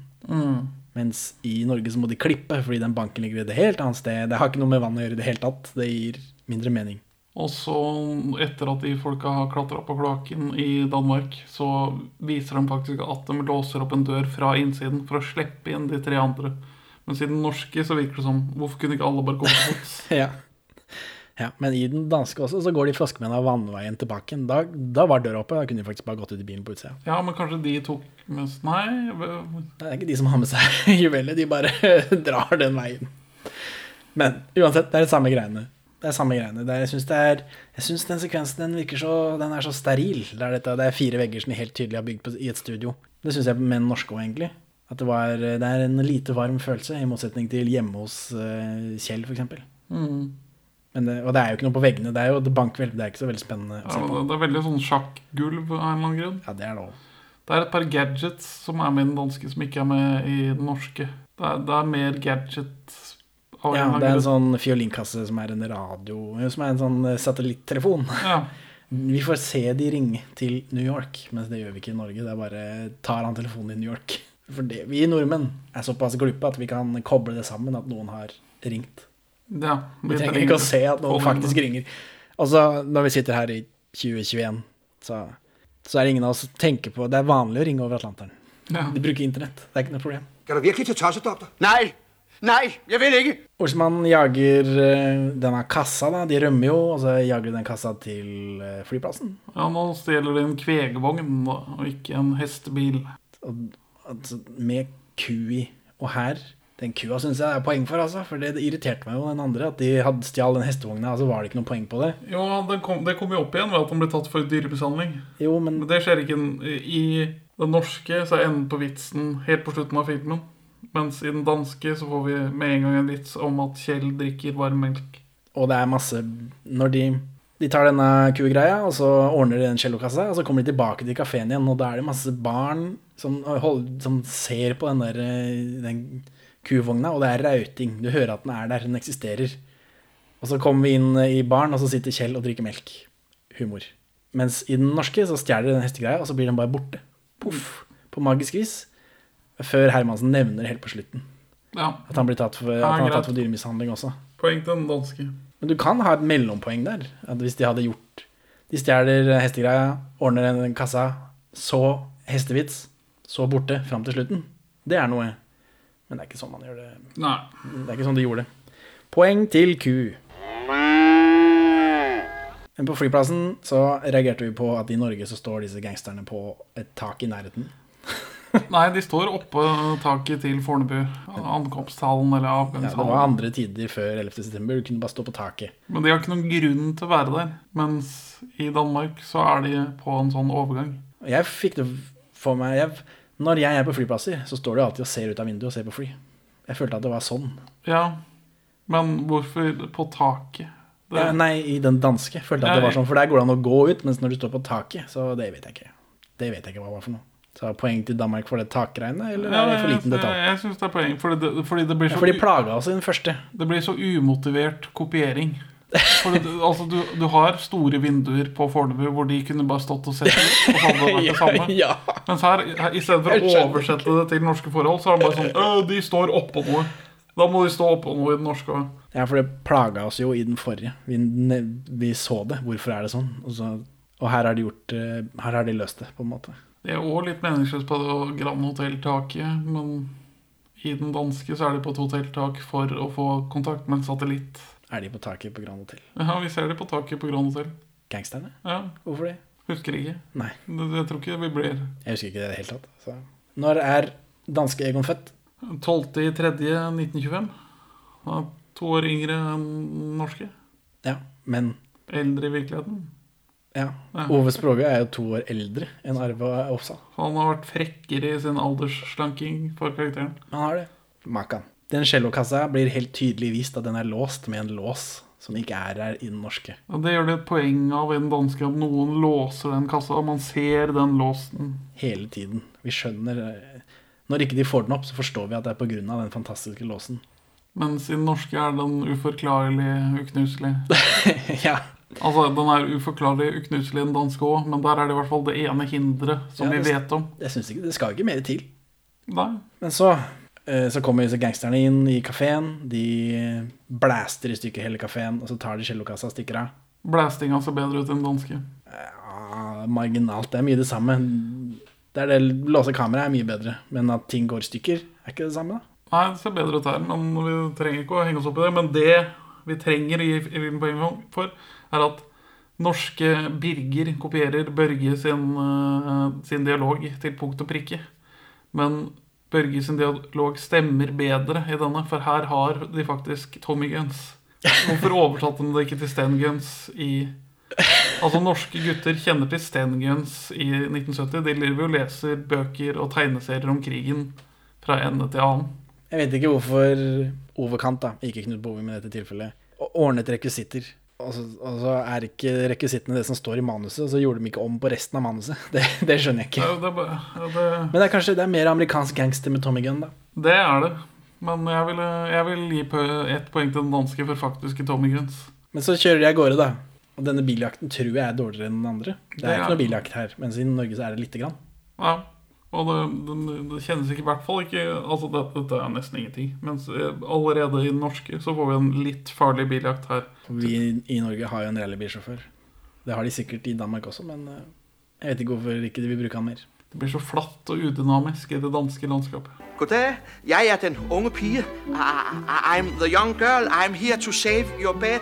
Mens i Norge så må de klippe, fordi den banken ligger et helt annet sted. Det har ikke noe med vann å gjøre i det hele tatt. Det gir mindre mening. Og så, etter at de folka har klatra på kloakken i Danmark, så viser de faktisk at de låser opp en dør fra innsiden for å slippe inn de tre andre. Men siden norske så virker det som Hvorfor kunne ikke alle bare gå til fots? (laughs) Ja. Ja. Men i den danske også, så går de froskemennene av vannveien tilbake. Da, da var døra oppe. Da kunne de faktisk bare gått ut i bilen på utsida. Ja, men kanskje de tok mest Nei, Det er ikke de som har med seg (laughs) juvelet, de bare (laughs) drar den veien. Men uansett, det er det samme greiene. Det er samme greiene. Det er, jeg syns det er Jeg synes den sekvensen den virker så Den er så steril. Det er, dette, det er fire vegger som de helt tydelig har bygd på, i et studio. Det syns jeg med den norske òg, egentlig. At det, var, det er en lite varm følelse, i motsetning til hjemme hos uh, Kjell, f.eks. Men det, og det er jo ikke noe på veggene. Det er jo bankhvelv. Det er ikke så veldig spennende ja, se det, er veldig sånn sjakkgulv av en eller annen grunn. Ja, det er det også. Det er et par gadgets som er med i den danske, som ikke er med i den norske. Det er, det er mer gadget av en Ja, eller det er en sånn fiolinkasse som er en radio Som er en sånn eh, satellittelefon. Ja. (laughs) Vi får se de ringe til New York, mens det gjør vi ikke i Norge. Det er bare tar han telefonen i New York. (laughs) For det, vi nordmenn er såpass glupe at vi kan koble det sammen at noen har ringt. Ja Vi trenger ikke å se at noen faktisk ringer. Og så når vi sitter her i 2021, så, så er det ingen av oss som tenker på Det er vanlig å ringe over Atlanteren. Ja. De bruker internett. Det er ikke noe problem. Skal du virkelig til tossedoktor? Nei! Nei, jeg vil ikke. Olsmann jager eh, denne kassa, da. De rømmer jo, og så jager de den kassa til eh, flyplassen. ja, nå stjeler de en kvegvogn, og ikke en hestebil. Og, altså, med ku i. Og her Den kua syns jeg er poeng for, altså. For det, det irriterte meg jo den andre. At de hadde stjal den hestevogna, Altså var det ikke noe poeng på det. Jo, kom, det kom jo opp igjen ved at den ble tatt for dyremishandling. Jo, men Men det skjer ikke i den norske, så er enden på vitsen helt på slutten av filmen. Mens i den danske så får vi med en gang en vits om at Kjell drikker varm melk. Og det er masse Når de, de tar denne kugreia, og så ordner de den cellokassa, og så kommer de tilbake til kafeen igjen, og da er det masse barn som, som ser på den der eh, den kuvogna, og det er rauting. Du hører at den er der, den eksisterer. Og så kommer vi inn i baren, og så sitter Kjell og drikker melk. Humor. Mens i den norske så stjeler de den hestegreia, og så blir den bare borte. Poff. På magisk vis. Før Hermansen nevner helt på slutten Ja, at han blir tatt for, Ja, han tatt for dyremishandling også. poeng til den danske. Men du kan ha et mellompoeng der. At hvis de hadde gjort De stjeler hestegreia, ordner en kassa, så hestevits, så borte fram til slutten. Det er noe. Men det er ikke sånn man gjør det. Nei. Det er ikke sånn de gjorde det. Poeng til ku. Men på flyplassen så reagerte vi på at i Norge så står disse gangsterne på et tak i nærheten. (laughs) Nei, de står oppå taket til Fornebu. Ankomsthallen eller Ja, det var andre tider før 11. september. Du kunne bare stå på taket. Men de har ikke noen grunn til å være der. Mens i Danmark så er de på en sånn overgang. Jeg fikk det for meg jeg, Når jeg er på flyplasser, så står du alltid og ser ut av vinduet og ser på fly. Jeg følte at det var sånn. Ja, men hvorfor på taket? Det, Ja, nei, i den danske følte jeg at det var sånn, for der går det an å gå ut, mens når du står på taket, så det vet jeg ikke. Det vet jeg ikke hva var for noe. Så poeng til Danmark for det takgreiene, eller Ja, er det for liten detalj? jeg syns det er poeng, fordi det, fordi det blir Ja, for de plaga oss i den første. Det blir så umotivert kopiering. Fordi du, altså, du, du har store vinduer på Fornebu hvor de kunne bare stått og sett ut. Og hadde det vært det (laughs) samme. ja. Mens her, her i stedet for å oversette det til norske forhold, så er det bare sånn «Øh, De står oppå noe. Da må de stå oppå noe i den norske òg. ja, for det plaga oss jo i den forrige. Vi, vi så det. Hvorfor er det sånn? Og, så, og her har de gjort eh, Her har de løst det, på en måte. Det er òg litt meningsløst på det Grand Hotell-taket, men i den danske så er de på et hotelltak for å få kontakt med en satellitt. Er de på taket på Grand Hotel. Ja, vi ser de på taket på Grand Hotel. Gangsterne? Ja, Hvorfor det? Husker ikke. Nei, Det- Jeg tror ikke vi blir jeg husker ikke det i det hele tatt. Så. Når er danske Egon født? 12.3.1925. Han er to år yngre enn norske. Ja, men Eldre i virkeligheten. ja. Ja. Ove Språge er jo to år eldre enn Arve Oppsal. Han har vært frekkere i sin aldersslanking for karakteren. Han har det. Makan. Den cellokassa blir helt tydelig vist at den er låst med en lås som ikke er her i den norske. Ja, det gjør det et poeng av i den danske at noen låser den kassa. og Man ser den låsen. Hele tiden. Vi skjønner eh, Når ikke de får den opp, så forstår vi at det er pga. den fantastiske låsen. Mens i den norske er den uforklarlig uknuselig. (laughs) ja. Altså, Den er uforklarlig uknuselig i den danske òg, men der er det i hvert fall det ene hinderet som Ja, vi vet om. Jeg synes ikke, Det skal ikke mer til. Nei. Men så, så kommer disse gangsterne inn i kafeen. De blaster i stykker hele kafeen, og så tar de cellokassa og stikker av. Blastinga ser bedre ut enn danske. Ja, marginalt. Det er mye det samme. Det er det låse kameraet er mye bedre, men at ting går i stykker, er ikke det samme, da? Nei, det ser bedre ut her, men vi trenger ikke å henge oss opp i det. Men det vi trenger å gi Filmen poeng for, er at norske Birger kopierer Børge sin, eh, sin dialog til punkt og prikke. Men Børge sin dialog stemmer bedre i denne, for her har de faktisk Tommy Guns. Hvorfor oversatte de det ikke til Sten Guns i Altså, norske gutter kjenner til Sten Guns i 1970. De lever jo leser bøker og tegneserier om krigen fra ende til annen. Jeg vet ikke hvorfor Ove Kant, da, ikke Knut Bovim i dette tilfellet, ordnet rekvisitter. Og så, og så er ikke rekvisittene det som står i manuset, og så gjorde de ikke om på resten av manuset. (laughs) Det, det skjønner jeg ikke. Ja, det, ja, det, Men det er kanskje det er mer amerikansk gangster med Tommy Gunn, da. det er det. Men jeg vil, jeg vil gi ett poeng til den danske for faktiske Tommy Guns. Men så kjører de av gårde, da. Og denne biljakten tror jeg er dårligere enn den andre. Det Det er er- ikke noe biljakt her, mens i Norge så er det lite grann. Ja. Og det, det, det kjennes ikke i hvert fall ikke Altså, dette, dette er nesten ingenting. Mens eh, allerede i den norske så får vi en litt farlig biljakt her. Vi i Norge har jo en rallybilsjåfør. Det har de sikkert i Danmark også, men eh, jeg vet ikke hvorfor ikke de vil bruke han mer. Det blir så flatt og udynamisk i det danske landskapet. Goddag, jeg er den unge pige. I'm the young girl. I'm here to save your bed.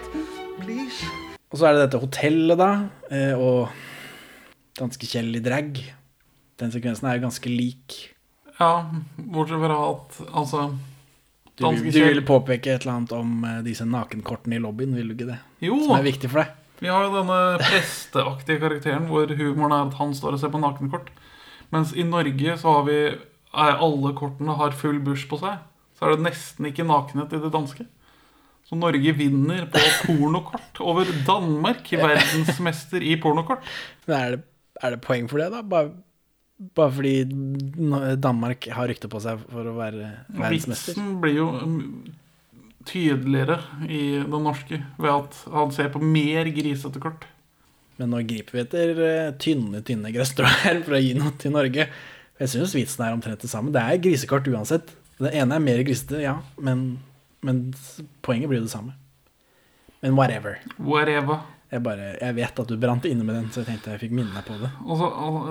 Please. Og så er det dette hotellet, da, eh, og danske Kjell i drag. Den sekvensen er jo ganske lik. Ja, bortsett fra at altså Du, Danske du ville påpeke et eller annet om eh, disse nakenkortene i lobbyen, vil du ikke det? Jo! Som er viktig for deg. Vi har jo denne presteaktige karakteren hvor humoren er at han står og ser på nakenkort. Mens i Norge så har vi er alle kortene har full bush på seg. Så er det nesten ikke nakenhet i det danske. Så Norge vinner på pornokort over Danmark, verdensmester i pornokort. (laughs) Men er det, er det poeng for det, da? Bare, bare fordi Danmark har rykte på seg for å være verdensmester? Vitsen blir jo um, tydeligere i det norske ved at han ser på mer grisete kort. Men nå griper vi etter eh, tynne, tynne gresstrå her for å gi noe til Norge. Jeg syns vitsen er omtrent det samme. Det er grisekort uansett. Det ene er mer grisete, ja, men, men poenget blir jo det samme. Men whatever. Whatever. Jeg, bare, jeg vet at du brant inne med den, så jeg tenkte jeg fikk minne deg på det. Altså,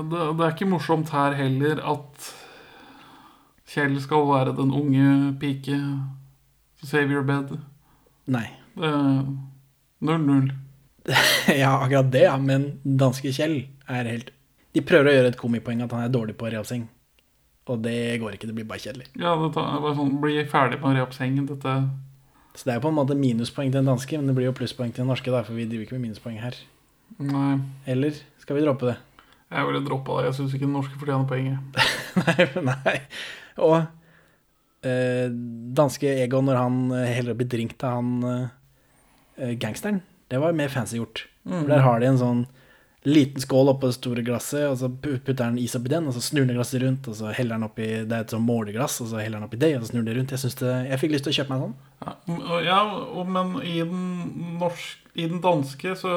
det, det er ikke morsomt her heller at Kjell skal være den unge pike. Save your bed. Nei. Null, null. 0-0. ja, akkurat det, ja. Men danske Kjell er helt De prøver å gjøre et komipoeng at han er dårlig på rehabseng. Og det går ikke. Det blir bare kjedelig. Ja, det tar, bare sånn, Bli ferdig med å re opp sengen. Dette Så det er jo på en måte minuspoeng til den danske, men det blir jo plusspoeng til den norske, da, for vi driver ikke med minuspoeng her. Nei, Eller skal vi droppe det? jeg ville droppa det. Jeg syns ikke den norske fortjener poenget. (laughs) nei, nei. Og eh, danske Egon, når han eh, heller oppi drink til han eh, gangsteren, det var mer fancy gjort. For der har de en sånn liten skål oppå det store glasset, og så putter han is oppi den, og så snur han glasset rundt, og så heller han oppi Det er et sånn måleglass, og så heller han oppi det, og så snur det rundt. Jeg, det, jeg fikk lyst til å kjøpe meg en sånn. Ja, og- ja og, men i den, norsk, i den danske så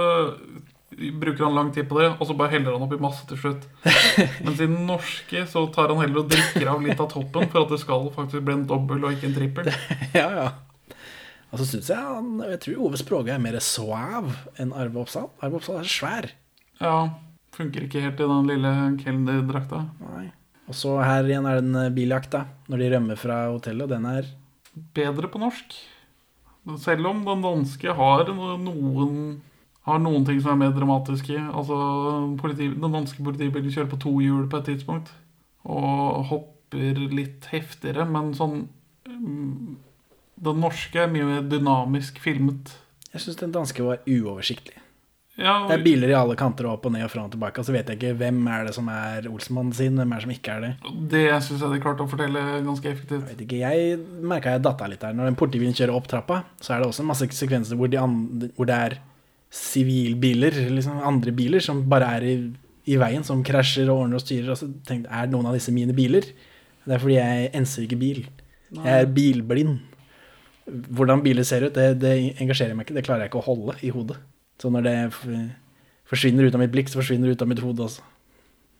bruker han lang tid på det, og så bare heller han oppi masse til slutt. (laughs) Mens i den norske så tar han heller og drikker av litt av toppen for at det skal faktisk bli en dobbel og ikke en trippel. (laughs) ja, ja. Og så syns jeg han Jeg tror Ove Språge er mer suav enn Arve Oppsal. Arve Oppsal er svær. Ja, funker ikke helt i den lille kelnerdrakta. Og så her igjen er det en biljakt, da. Når de rømmer fra hotellet, den er Bedre på norsk. Selv om den danske har noen har noen ting som er mer dramatiske. Altså, politi, Den danske politibilen kjører på to hjul på et tidspunkt. Og hopper litt heftigere, men sånn mm, Den norske er mye mer dynamisk filmet. Jeg syns den danske var uoversiktlig. Ja, Det er biler i alle kanter og opp og ned og fram og tilbake, og så vet jeg ikke hvem er det som er Olsmann sin, hvem er det som ikke er det. Det syns jeg de klarte å fortelle ganske effektivt. Jeg vet ikke, jeg merka jeg datta litt der. Når den politibilen kjører opp trappa, så er det også masse sekvenser hvor, de andre, hvor det er sivilbiler, liksom andre biler, som bare er i, i veien, som krasjer og ordner og styrer. Og så tenkte jeg, er noen av disse mine biler? Det er fordi jeg enser ikke bil. Jeg er bilblind. Hvordan biler ser ut, det, det engasjerer meg ikke. Det klarer jeg ikke å holde i hodet. Så når det forsvinner ut av mitt blikk, så forsvinner det ut av mitt hode altså.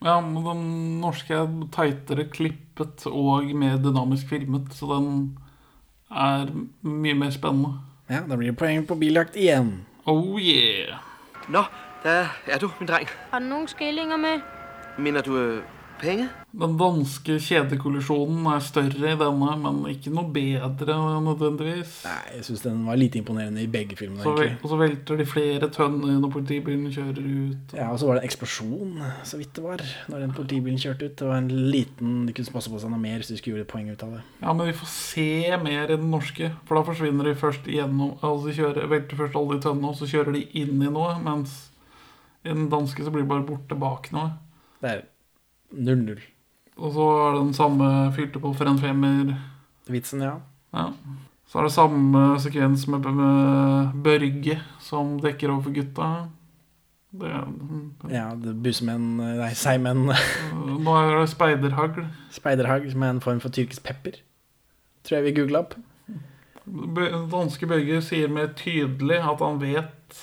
Ja, men den norske er tightere klippet og mer dynamisk filmet, så den er mye mer spennende. Ja, da blir det poeng på biljakt igjen. Oh yeah! Nå, der er du, min dreng. Har du noen skillinger med? Mener du øh, penge? Den danske kjedekollisjonen er større i denne, men ikke noe bedre nødvendigvis. Nei, jeg syns den var lite imponerende i begge filmene. Så, egentlig. og så velter de flere tønner når politibilen kjører ut. Ja, og så var det en eksplosjon, så vidt det var, når den politibilen kjørte ut. Det var en liten De kunne passe på seg noe mer hvis de skulle gjøre et poeng ut av det. Ja, men vi får se mer i den norske, for da forsvinner de først gjennom Altså de kjører, velter først alle de tønnene, og så kjører de inn i noe, mens i den danske så blir det bare borte bak noe. Det er 0-0. Og så er det den samme fyrte på for en femmer. Vitsen, ja. Ja. Så er det samme sekvens med, med Børge som dekker over for gutta. Det, Ja, det Busemenn Nei, seigmenn. nå er det speiderhagl. Speiderhagl som er en form for tyrkisk pepper. Tror jeg vi googla opp. Danske Børge sier mer tydelig at han vet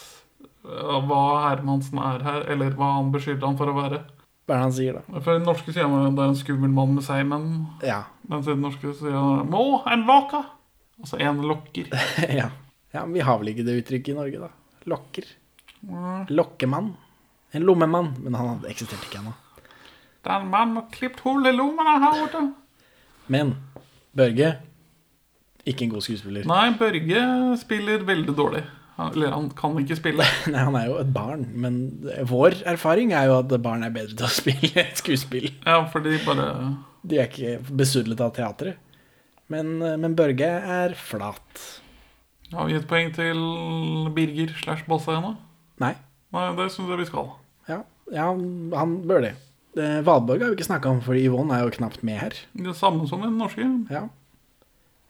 uh, hva Hermansen er her, eller hva han beskylder han for å være. Hva er det han sier, da? For den norske sier han at det er en skummel mann med seigmenn, Ja. mens i den norske sier han 'Må, en vaka Altså en lokker. (laughs) ja. ja, men vi har vel ikke det uttrykket i Norge, da. Lokker. Lokkemann. En lommemann. Men han eksisterte ikke ennå. Det er en mann med klipt hull i lommene her borte. Men Børge ikke en god skuespiller. Nei, Børge spiller veldig dårlig. Eller han kan ikke spille. (laughs) Nei, han er jo et barn, men vår erfaring er jo at barn er bedre til å spille skuespill. Ja, fordi bare De er ikke besudlet av teatret. Men, men Børge er flat. Har vi gitt poeng til Birger slash Bossa ennå? Nei. Nei, det syns jeg vi skal. Ja, ja han bør det. Eh, Valborg har vi ikke snakka om, for Yvonne er jo knapt med her. Det samme som den norske. Ja.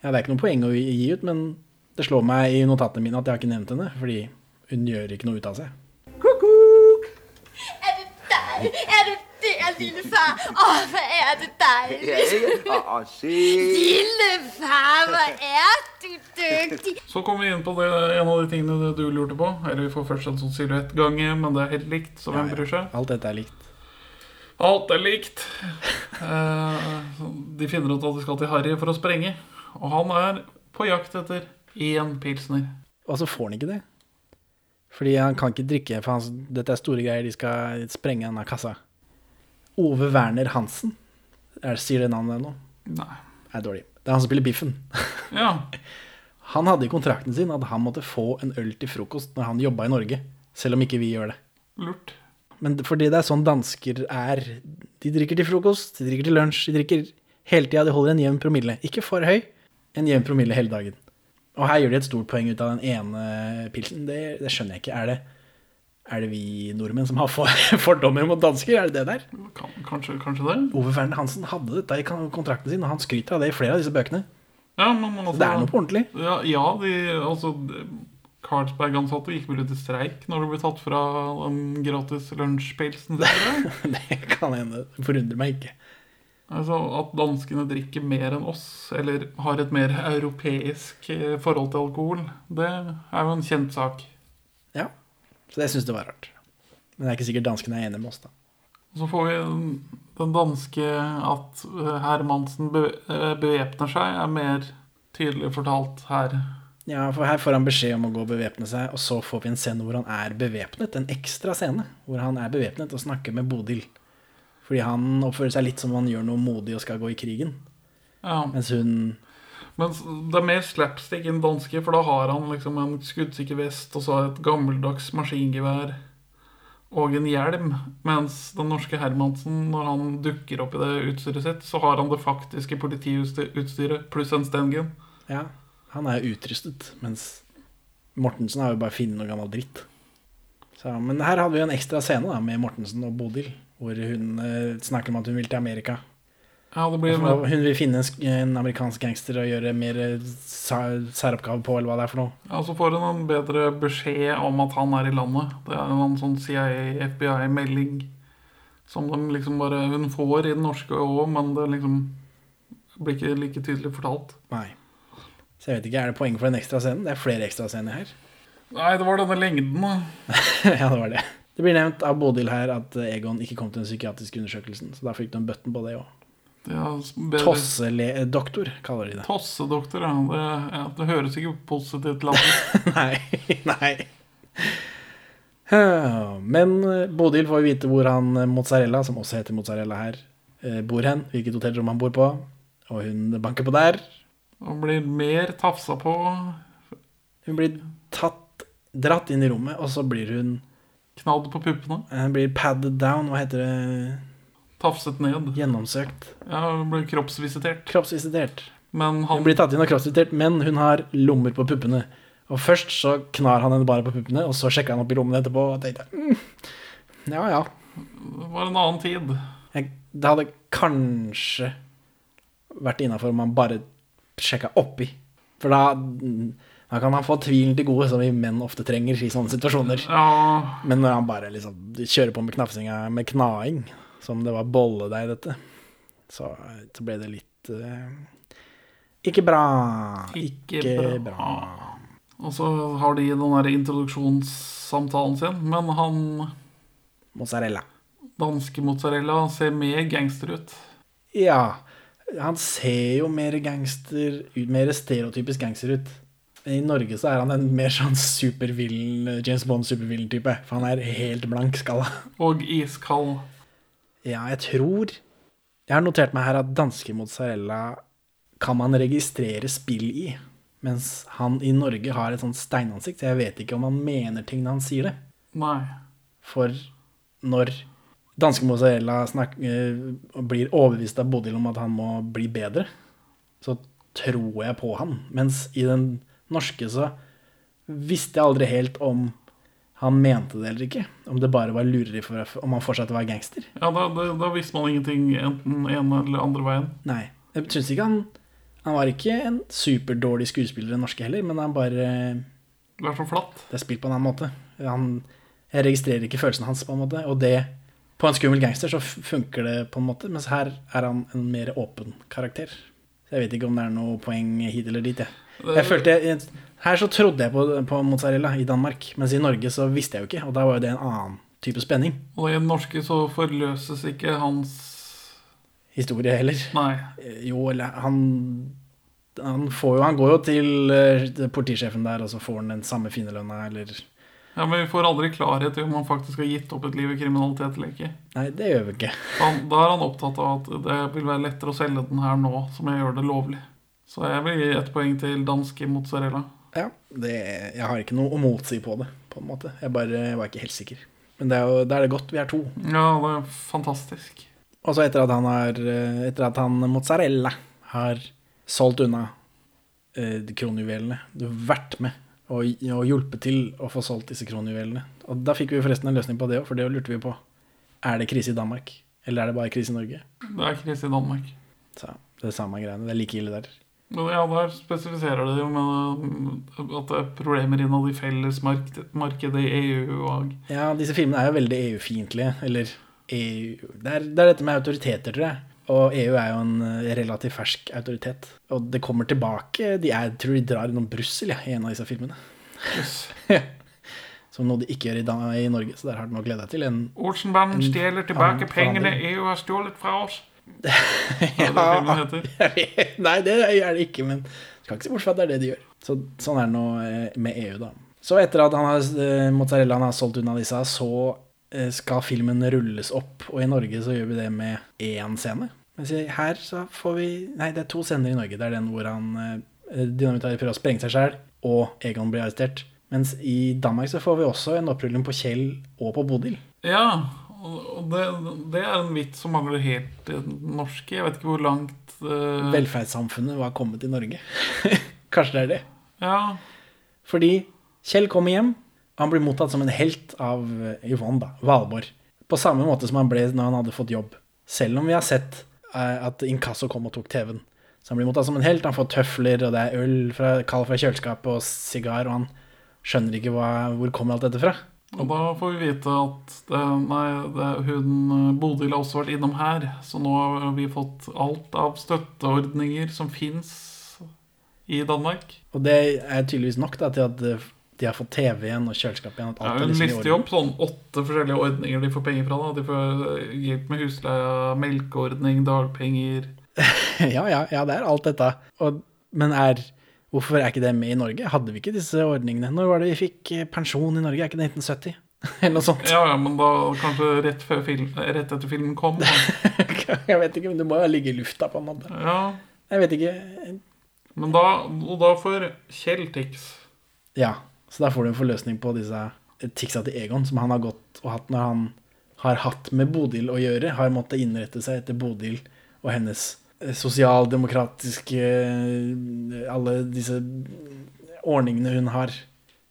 ja, det er ikke noe poeng å gi ut, men det slår meg i notatene mine at jeg har ikke nevnt henne, fordi hun gjør ikke noe ut av seg. Er det deg? Er det der, lille far? Å, hva er det deg? Ja. Lille far, hva er du dyktig? Så kommer vi inn på det, en av de tingene du lurte på. Eller vi får først en sånn silhuettgange, men det er helt likt, så hvem bryr seg? Alt dette er likt. Alt er likt. Eh, de finner ut at de skal til Harry for å sprenge, og han er på jakt etter én pilsner. Og så får han ikke det. Fordi han kan ikke drikke, for han, dette er store greier, de skal sprenge denne kassa. Ove Werner Hansen. Er, sier det navnet ennå? Nei. Det er dårlig. Det er han som spiller Biffen. (laughs) Ja. Han hadde i kontrakten sin at han måtte få en øl til frokost når han jobba i Norge. Selv om ikke vi gjør det. Lurt. Men fordi det er sånn dansker er. De drikker til frokost, de drikker til lunsj, de drikker hele tida. De holder en jevn promille. Ikke for høy, en jevn promille hele dagen. Og her gjør de et stort poeng ut av den ene pilsen. Det, det skjønner jeg ikke. Er det, er det vi nordmenn som har for, (laughs) fordommer mot dansker? Er det det der? Kanskje, kanskje det? Ove Werner Hansen hadde dette i kontrakten sin, og han skryter av det i flere av disse bøkene. Ja, men, men altså, det er noe på ordentlig. Ja, ja de, altså Carlsberg-ansatte gikk vel ut i streik når det ble tatt fra den gratis lunsjpilsen. (laughs) det kan hende. Forundrer meg ikke. Altså At danskene drikker mer enn oss, eller har et mer europeisk eh, forhold til alkohol, det er jo en kjent sak. Ja. Så det syns jeg var rart. Men det er ikke sikkert danskene er enige med oss, da. Så får vi den- danske at eh, Hermansen eh, bevæpner seg, er mer tydelig fortalt her. Ja, for her får han beskjed om å gå og bevæpne seg, og så får vi en scene hvor han er bevæpnet. En ekstra scene hvor han er bevæpnet og snakker med Bodil. Fordi han oppfører seg litt som om han gjør noe modig og skal gå i krigen. Ja, Mens hun Mens det er mer slapstick enn danske, for da har han liksom en skuddsikker vest og så et gammeldags maskingevær og en hjelm. Mens den norske Hermansen, når han dukker opp i det utstyret sitt, så har han det faktiske politiutstyret pluss en stengun. Ja, han er utrustet, mens Mortensen har jo bare funnet noe gammel dritt. Så, men her hadde vi en ekstra scene da, med Mortensen og Bodil, hvor hun eh, snakker om at hun vil til Amerika. Ja, det blir hun vil finne en, en amerikansk gangster og gjøre mer eh, særoppgave på, eller hva det er for noe. Ja, Så får hun en bedre beskjed om at han er i landet. Det er en sånn CIA-FBI-melding som de liksom bare hun får i den norske òg, men det liksom blir ikke like tydelig fortalt. Nei. Så jeg vet ikke, er det poeng for den ekstra scenen? Det er flere ekstra scener her. Nei, det var denne lengden, da. (laughs) ja, det var det. Det blir nevnt av Bodil her at Egon ikke kom til den psykiatriske undersøkelsen, så da fikk de bøtten på det òg. Ja, Tossedoktor, kaller de det. Tossedoktor, ja. Det, ja. det høres ikke positivt ut. (laughs) nei, nei. Men eh, Bodil får vite hvor han eh, Mozzarella, som også heter Mozzarella her, eh, bor hen. Hvilket hotellrom han bor på. Og hun banker på der. Og blir mer tafsa på. Hun blir tatt, dratt inn i rommet, og så blir hun Knadd på puppene. Jeg blir padded down, hva heter det? Tafset ned. Gjennomsøkt. Ja, hun blir kroppsvisitert. Kroppsvisitert. Men han Hun blir tatt inn og kroppsvisitert, men hun har lommer på puppene. Og først så knar han henne bare på puppene, og så sjekker han opp i lommene etterpå og tenkte mm, Ja, ja. Det var en annen tid. Jeg, det hadde kanskje vært innafor om han bare sjekka oppi. For da, da kan han få tvilen til gode, som vi menn ofte trenger i sånne situasjoner. Ja, Men når han bare liksom kjører på med knafsinga med knaing, som det var bolledeig, dette, så, så ble det litt uh, Ikke bra. Ikke Ikke bra. bra. Og så har de den der introduksjonssamtalen sin, men han Mozzarella. danske mozzarella ser mer gangster ut. Ja. Han ser jo mer gangster ut, mer stereotypisk gangster ut. I Norge så er han en mer sånn supervillen, James Bond-supervillen-type. For han er helt blank skalla. (laughs) Og iskald. Ja, jeg tror Jeg har notert meg her at danske mozzarella kan man registrere spill i. Mens han i Norge har et sånt steinansikt, så jeg vet ikke om han mener ting når han sier det. Nei. For når danske mozzarella snak, eh, blir overbevist av Bodil om at han må bli bedre, så tror jeg på han. Mens i den norske så visste jeg aldri helt om han mente det eller ikke. Om det bare var lureri for om han fortsatt var gangster. Ja, da, da, da visste man ingenting enten ene eller andre veien. Nei. Jeg syns ikke han Han var ikke en superdårlig skuespiller, den norske heller, men han bare Det er så flatt. Det er spilt på en annen måte. Han, jeg registrerer ikke følelsene hans, på en måte. Og det På en skummel gangster så funker det på en måte, mens her er han en mer åpen karakter. Så jeg vet ikke om det er noe poeng hit eller dit, jeg. Jeg følte jeg, Her så trodde jeg på, på mozzarella i Danmark, mens i Norge så visste jeg jo ikke, og da var jo det en annen type spenning. Og i den norske så forløses ikke hans Historie heller. Nei. Jo, eller han han, får jo, han går jo til eh, politisjefen der, og så får han den samme fine lønna, eller Ja, Men vi får aldri klarhet i om han faktisk har gitt opp et liv i kriminalitet eller ikke. Nei, det gjør vi ikke. Han, da er han opptatt av at det vil være lettere å selge den her nå som jeg gjør det lovlig. Så jeg vil gi ett poeng til danske mozzarella. Ja, det, jeg har ikke noe å motsi på det, på en måte. Jeg bare var ikke helt sikker. Men det er jo, da er det godt vi er to. Ja, det er fantastisk. Og så etter at han har eh, Etter at han mozzarella har solgt unna eh, kronjuvelene, du har vært med og, og hjulpet til å få solgt disse kronjuvelene. Og da fikk vi forresten en løsning på det òg, for det lurte vi på. Er det krise i Danmark, eller er det bare krise i Norge? Det er krise i Danmark. Så det er samme greiene. Det er like ille der. Men ja, der spesifiserer det jo med at det er problemer innad i fellesmarkedet i EU og Ja, disse filmene er jo veldig EU-fiendtlige. Eller EU det er, det er dette med autoriteter, tror jeg. Og EU er jo en eh, relativt fersk autoritet. Og det kommer tilbake de er, Jeg tror de drar innom Brussel ja, i en av disse filmene. (laughs) Som noe de ikke gjør i, Dan i Norge, så der har de å glede deg til. En, Olsenbanden stjeler tilbake pengene. EU har stjålet fra oss. Filmen heter. (laughs) Nei, det er det ikke, men skal ikke se bort fra at det er det de gjør. Så, sånn er det nå eh, med EU, da. Så etter at han har, mozzarellaen har solgt unna disse, så eh, skal filmen rulles opp. Og i Norge så gjør vi det med én scene. Mens her så får vi Nei, det er to scener i Norge. Det er den hvor han eh, prøver å sprenge seg sjøl, og Egon blir arrestert. Mens i Danmark så får vi også en opprulling på Kjell og på Bodil. Ja, og det, det er en vits som mangler helt i den norske. Jeg vet ikke hvor langt uh... Velferdssamfunnet var kommet i Norge. (laughs) Kanskje det er det. Ja, Fordi Kjell kommer hjem, han blir mottatt som en helt av eh, Yvonne, da, Valborg. På samme måte som han ble når han hadde fått jobb. Selv om vi har sett uh, at Inkasso kom og tok TV-en. Så han blir mottatt som en helt. Han får tøfler, og det er øl fra, kald fra kjøleskapet og sigar, og han skjønner ikke hva, hvor kommer alt dette fra. Og da får vi vite at det, nei, det, hun eh, Bodil har også vært innom her. Så nå har vi fått alt av støtteordninger som fins i Danmark. Og det er tydeligvis nok da, til at eh, de har fått TV igjen og kjøleskap igjen. At Ja, alt hun liksom lister jo opp sånn åtte forskjellige ordninger de får penger fra. Da. De får hjelp med husleia, melkeordning, dagpenger (laughs) ja, ja, ja, det er alt dette. Og, men er, hvorfor er ikke det med i Norge? Hadde vi ikke disse ordningene? Når var det vi fikk eh, pensjon i Norge? Er ikke det 1970? (laughs) Eller noe sånt. Ja, ja, men da kanskje rett, film, rett etter filmen kom. (laughs) Jeg vet ikke, men det må jo ligge i lufta på en måte. Ja, Jeg vet ikke. men da, og da får Kjell tics. Ja, så da får du en forløsning på disse tiksa til Egon, som han har gått og hatt når han har hatt med Bodil å gjøre. Har måttet innrette seg etter Bodil og hennes eh, sosialdemokratiske eh, Alle disse ordningene hun har.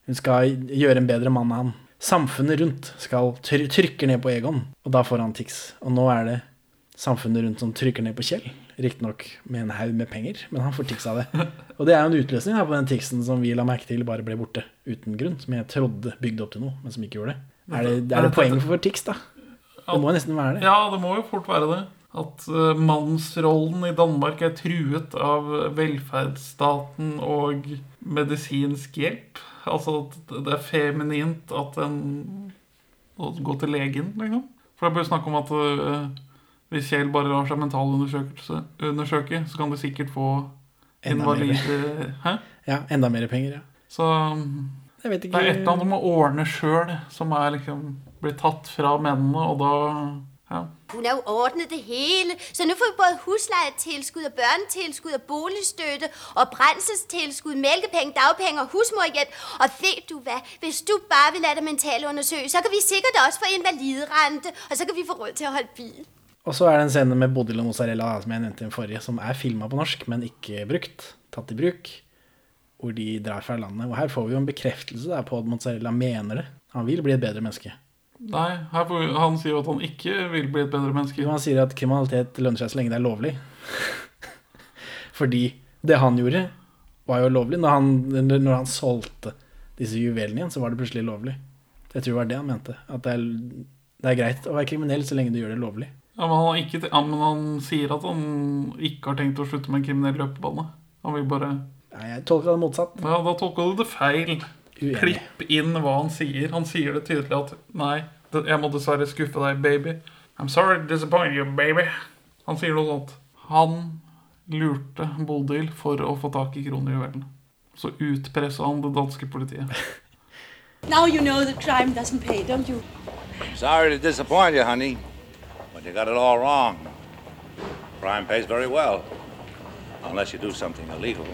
Hun skal gjøre en bedre mann av han. Samfunnet rundt skal try trykke ned på Egon, og da får han tics. Og nå er det samfunnet rundt som trykker ned på Kjell. Riktignok med en haug med penger, men han får tics av det. (laughs) Og det er jo en utløsning her på den ticsen som vi la merke til bare ble borte uten grunn. Som jeg trodde bygde opp til noe, men som ikke gjorde det. Er det, er det poeng for tics, da? Det må nesten være det. Ja, det må jo fort være det. At eh, mannsrollen i Danmark er truet av velferdsstaten og medisinsk hjelp. Altså at det er feminint at en å gå til legen, liksom. For det bare snakk om at uh, hvis Kjell bare lar seg mentalundersøke, så kan du sikkert få mer. Hæ? Ja, enda mer penger, ja. Så det er et eller annet med å ordne sjøl, som er liksom blir tatt fra mennene, og da ja. Hun har jo ordnet det hele, så nu får vi både huslejetilskud og børnetilskud og boligstøtte og brændselstilskud, mælkepenge, dagpenge og husmorhjælp. Og ved du hvad, hvis du bare vil lade dig mentalundersøge, så kan vi sikkert også få invalidrente, og så kan vi få råd til at holde bil. Og så er det en scene med Bodil og mozzarella som jeg nevnte i den forrige, som er filma på norsk, men ikke brukt. Tatt i bruk. Hvor de drar fra landet. Og her får vi jo en bekreftelse på at mozzarella mener det. Han vil bli et bedre menneske. Nei, får, han sier jo at han ikke vil bli et bedre menneske. Han sier at kriminalitet lønner seg så lenge det er lovlig. (laughs) Fordi det han gjorde, var jo lovlig. Når han, når han solgte disse juvelene igjen, så var det plutselig lovlig. Jeg tror det var det han mente. At det er, det er greit å være kriminell så lenge du gjør det lovlig. Ja, men, han ikke, ja, men han sier at han ikke har tenkt å slutte med en kriminell løpebane. Han vil bare Nei, jeg tolka det motsatt. Ja, da tolka du det feil. Uenig. Klipp inn hva han sier. Han sier det tydelig at Nei, jeg må dessverre skuffe deg, baby. I'm sorry to disappoint you, baby. Han sier noe sånt. Han lurte Bodil for å få tak i kronjuvelen. Så utpressa han det danske politiet. (laughs) Now you know that crime doesn't pay, don't you? Sorry to disappoint you, honey, but you got it all wrong. Crime pays very well, unless you do something illegal.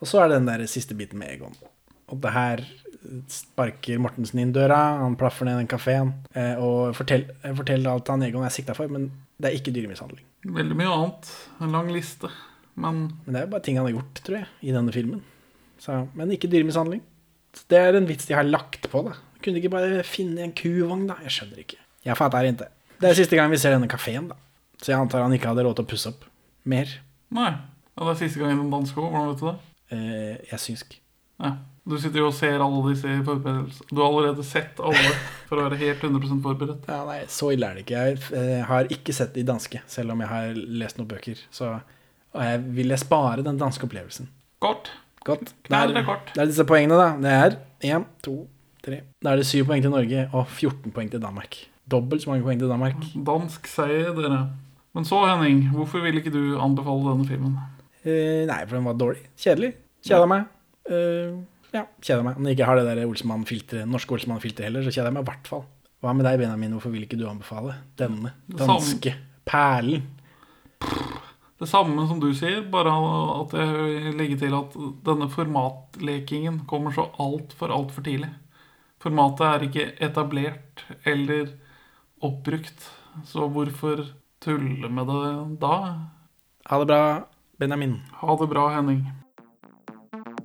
Og så er det den der siste biten med Egon. Og det her sparker Mortensen inn døra, han plaffer ned den kafeen eh, og forteller, forteller alt han Egon er sikta for, men det er ikke dyremishandling. Veldig mye annet. En lang liste. Men Men det er jo bare ting han har gjort, tror jeg, i denne filmen. Så, men ikke dyremishandling. Det er en vits de har lagt på, da. Kunne de ikke bare finne en kuvogn, da? Jeg skjønner ikke. Jeg fatter ikke. Det er siste gang vi ser denne kafeen, da. Så jeg antar han ikke hadde råd til å pusse opp mer. Nei. Ja, det er siste gang i den danske òg. Hvordan vet du det? Eh, jeg synsk. Ja. Du sitter jo og ser alle disse forberedelsene. Du har allerede sett alle for å være helt 100 forberedt. Ja, nei, så ille er det ikke. Jeg eh, har ikke sett de danske, selv om jeg har lest noen bøker. Så jeg ville spare den danske opplevelsen. Godt. Godt. Det er, det kort. er disse poengene, da. Det er én, to, tre. Da er det syv poeng til Norge og 14 poeng til Danmark. Dobbelt så mange poeng til Danmark. Dansk seier, dere. Men så, Henning, hvorfor vil ikke du anbefale denne filmen? Eh, nei, for den var dårlig. Kjedelig. Kjeda meg. Eh, ja, kjeder meg. Når jeg ikke har det der Olsenmann-filteret, norske Olsmann-filteret heller, så kjeder jeg meg i hvert fall. Hva med deg, Benjamin? Hvorfor vil ikke du anbefale denne danske perlen? Det samme som du sier, bare at jeg legger til at denne formatlekingen kommer så altfor, altfor tidlig. Formatet er ikke etablert eller oppbrukt, så hvorfor tulle med det da? Ha det bra, Benjamin. Ha det bra, Henning.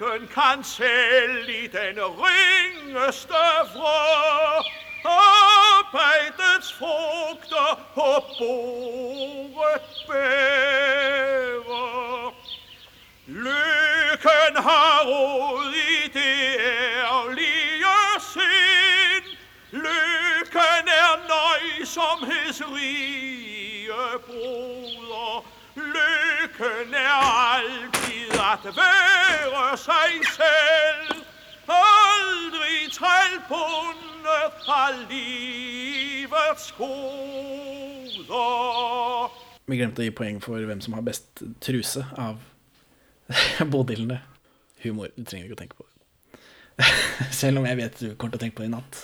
Lykken kan selv i den ringeste vrå arbeidets frukter på bordet bære. Lykken har råd i det ærlige sind. Lykken er nøysomhedsrige broder. Lykken er alltid at være seg selv. Aldri trellbundet av livets goder. Vi glemte å gi poeng for hvem som har best truse av (laughs) bodilene. Humor. Du trenger ikke å tenke på. (laughs) Selv om jeg vet du kommer til å tenke på det i natt.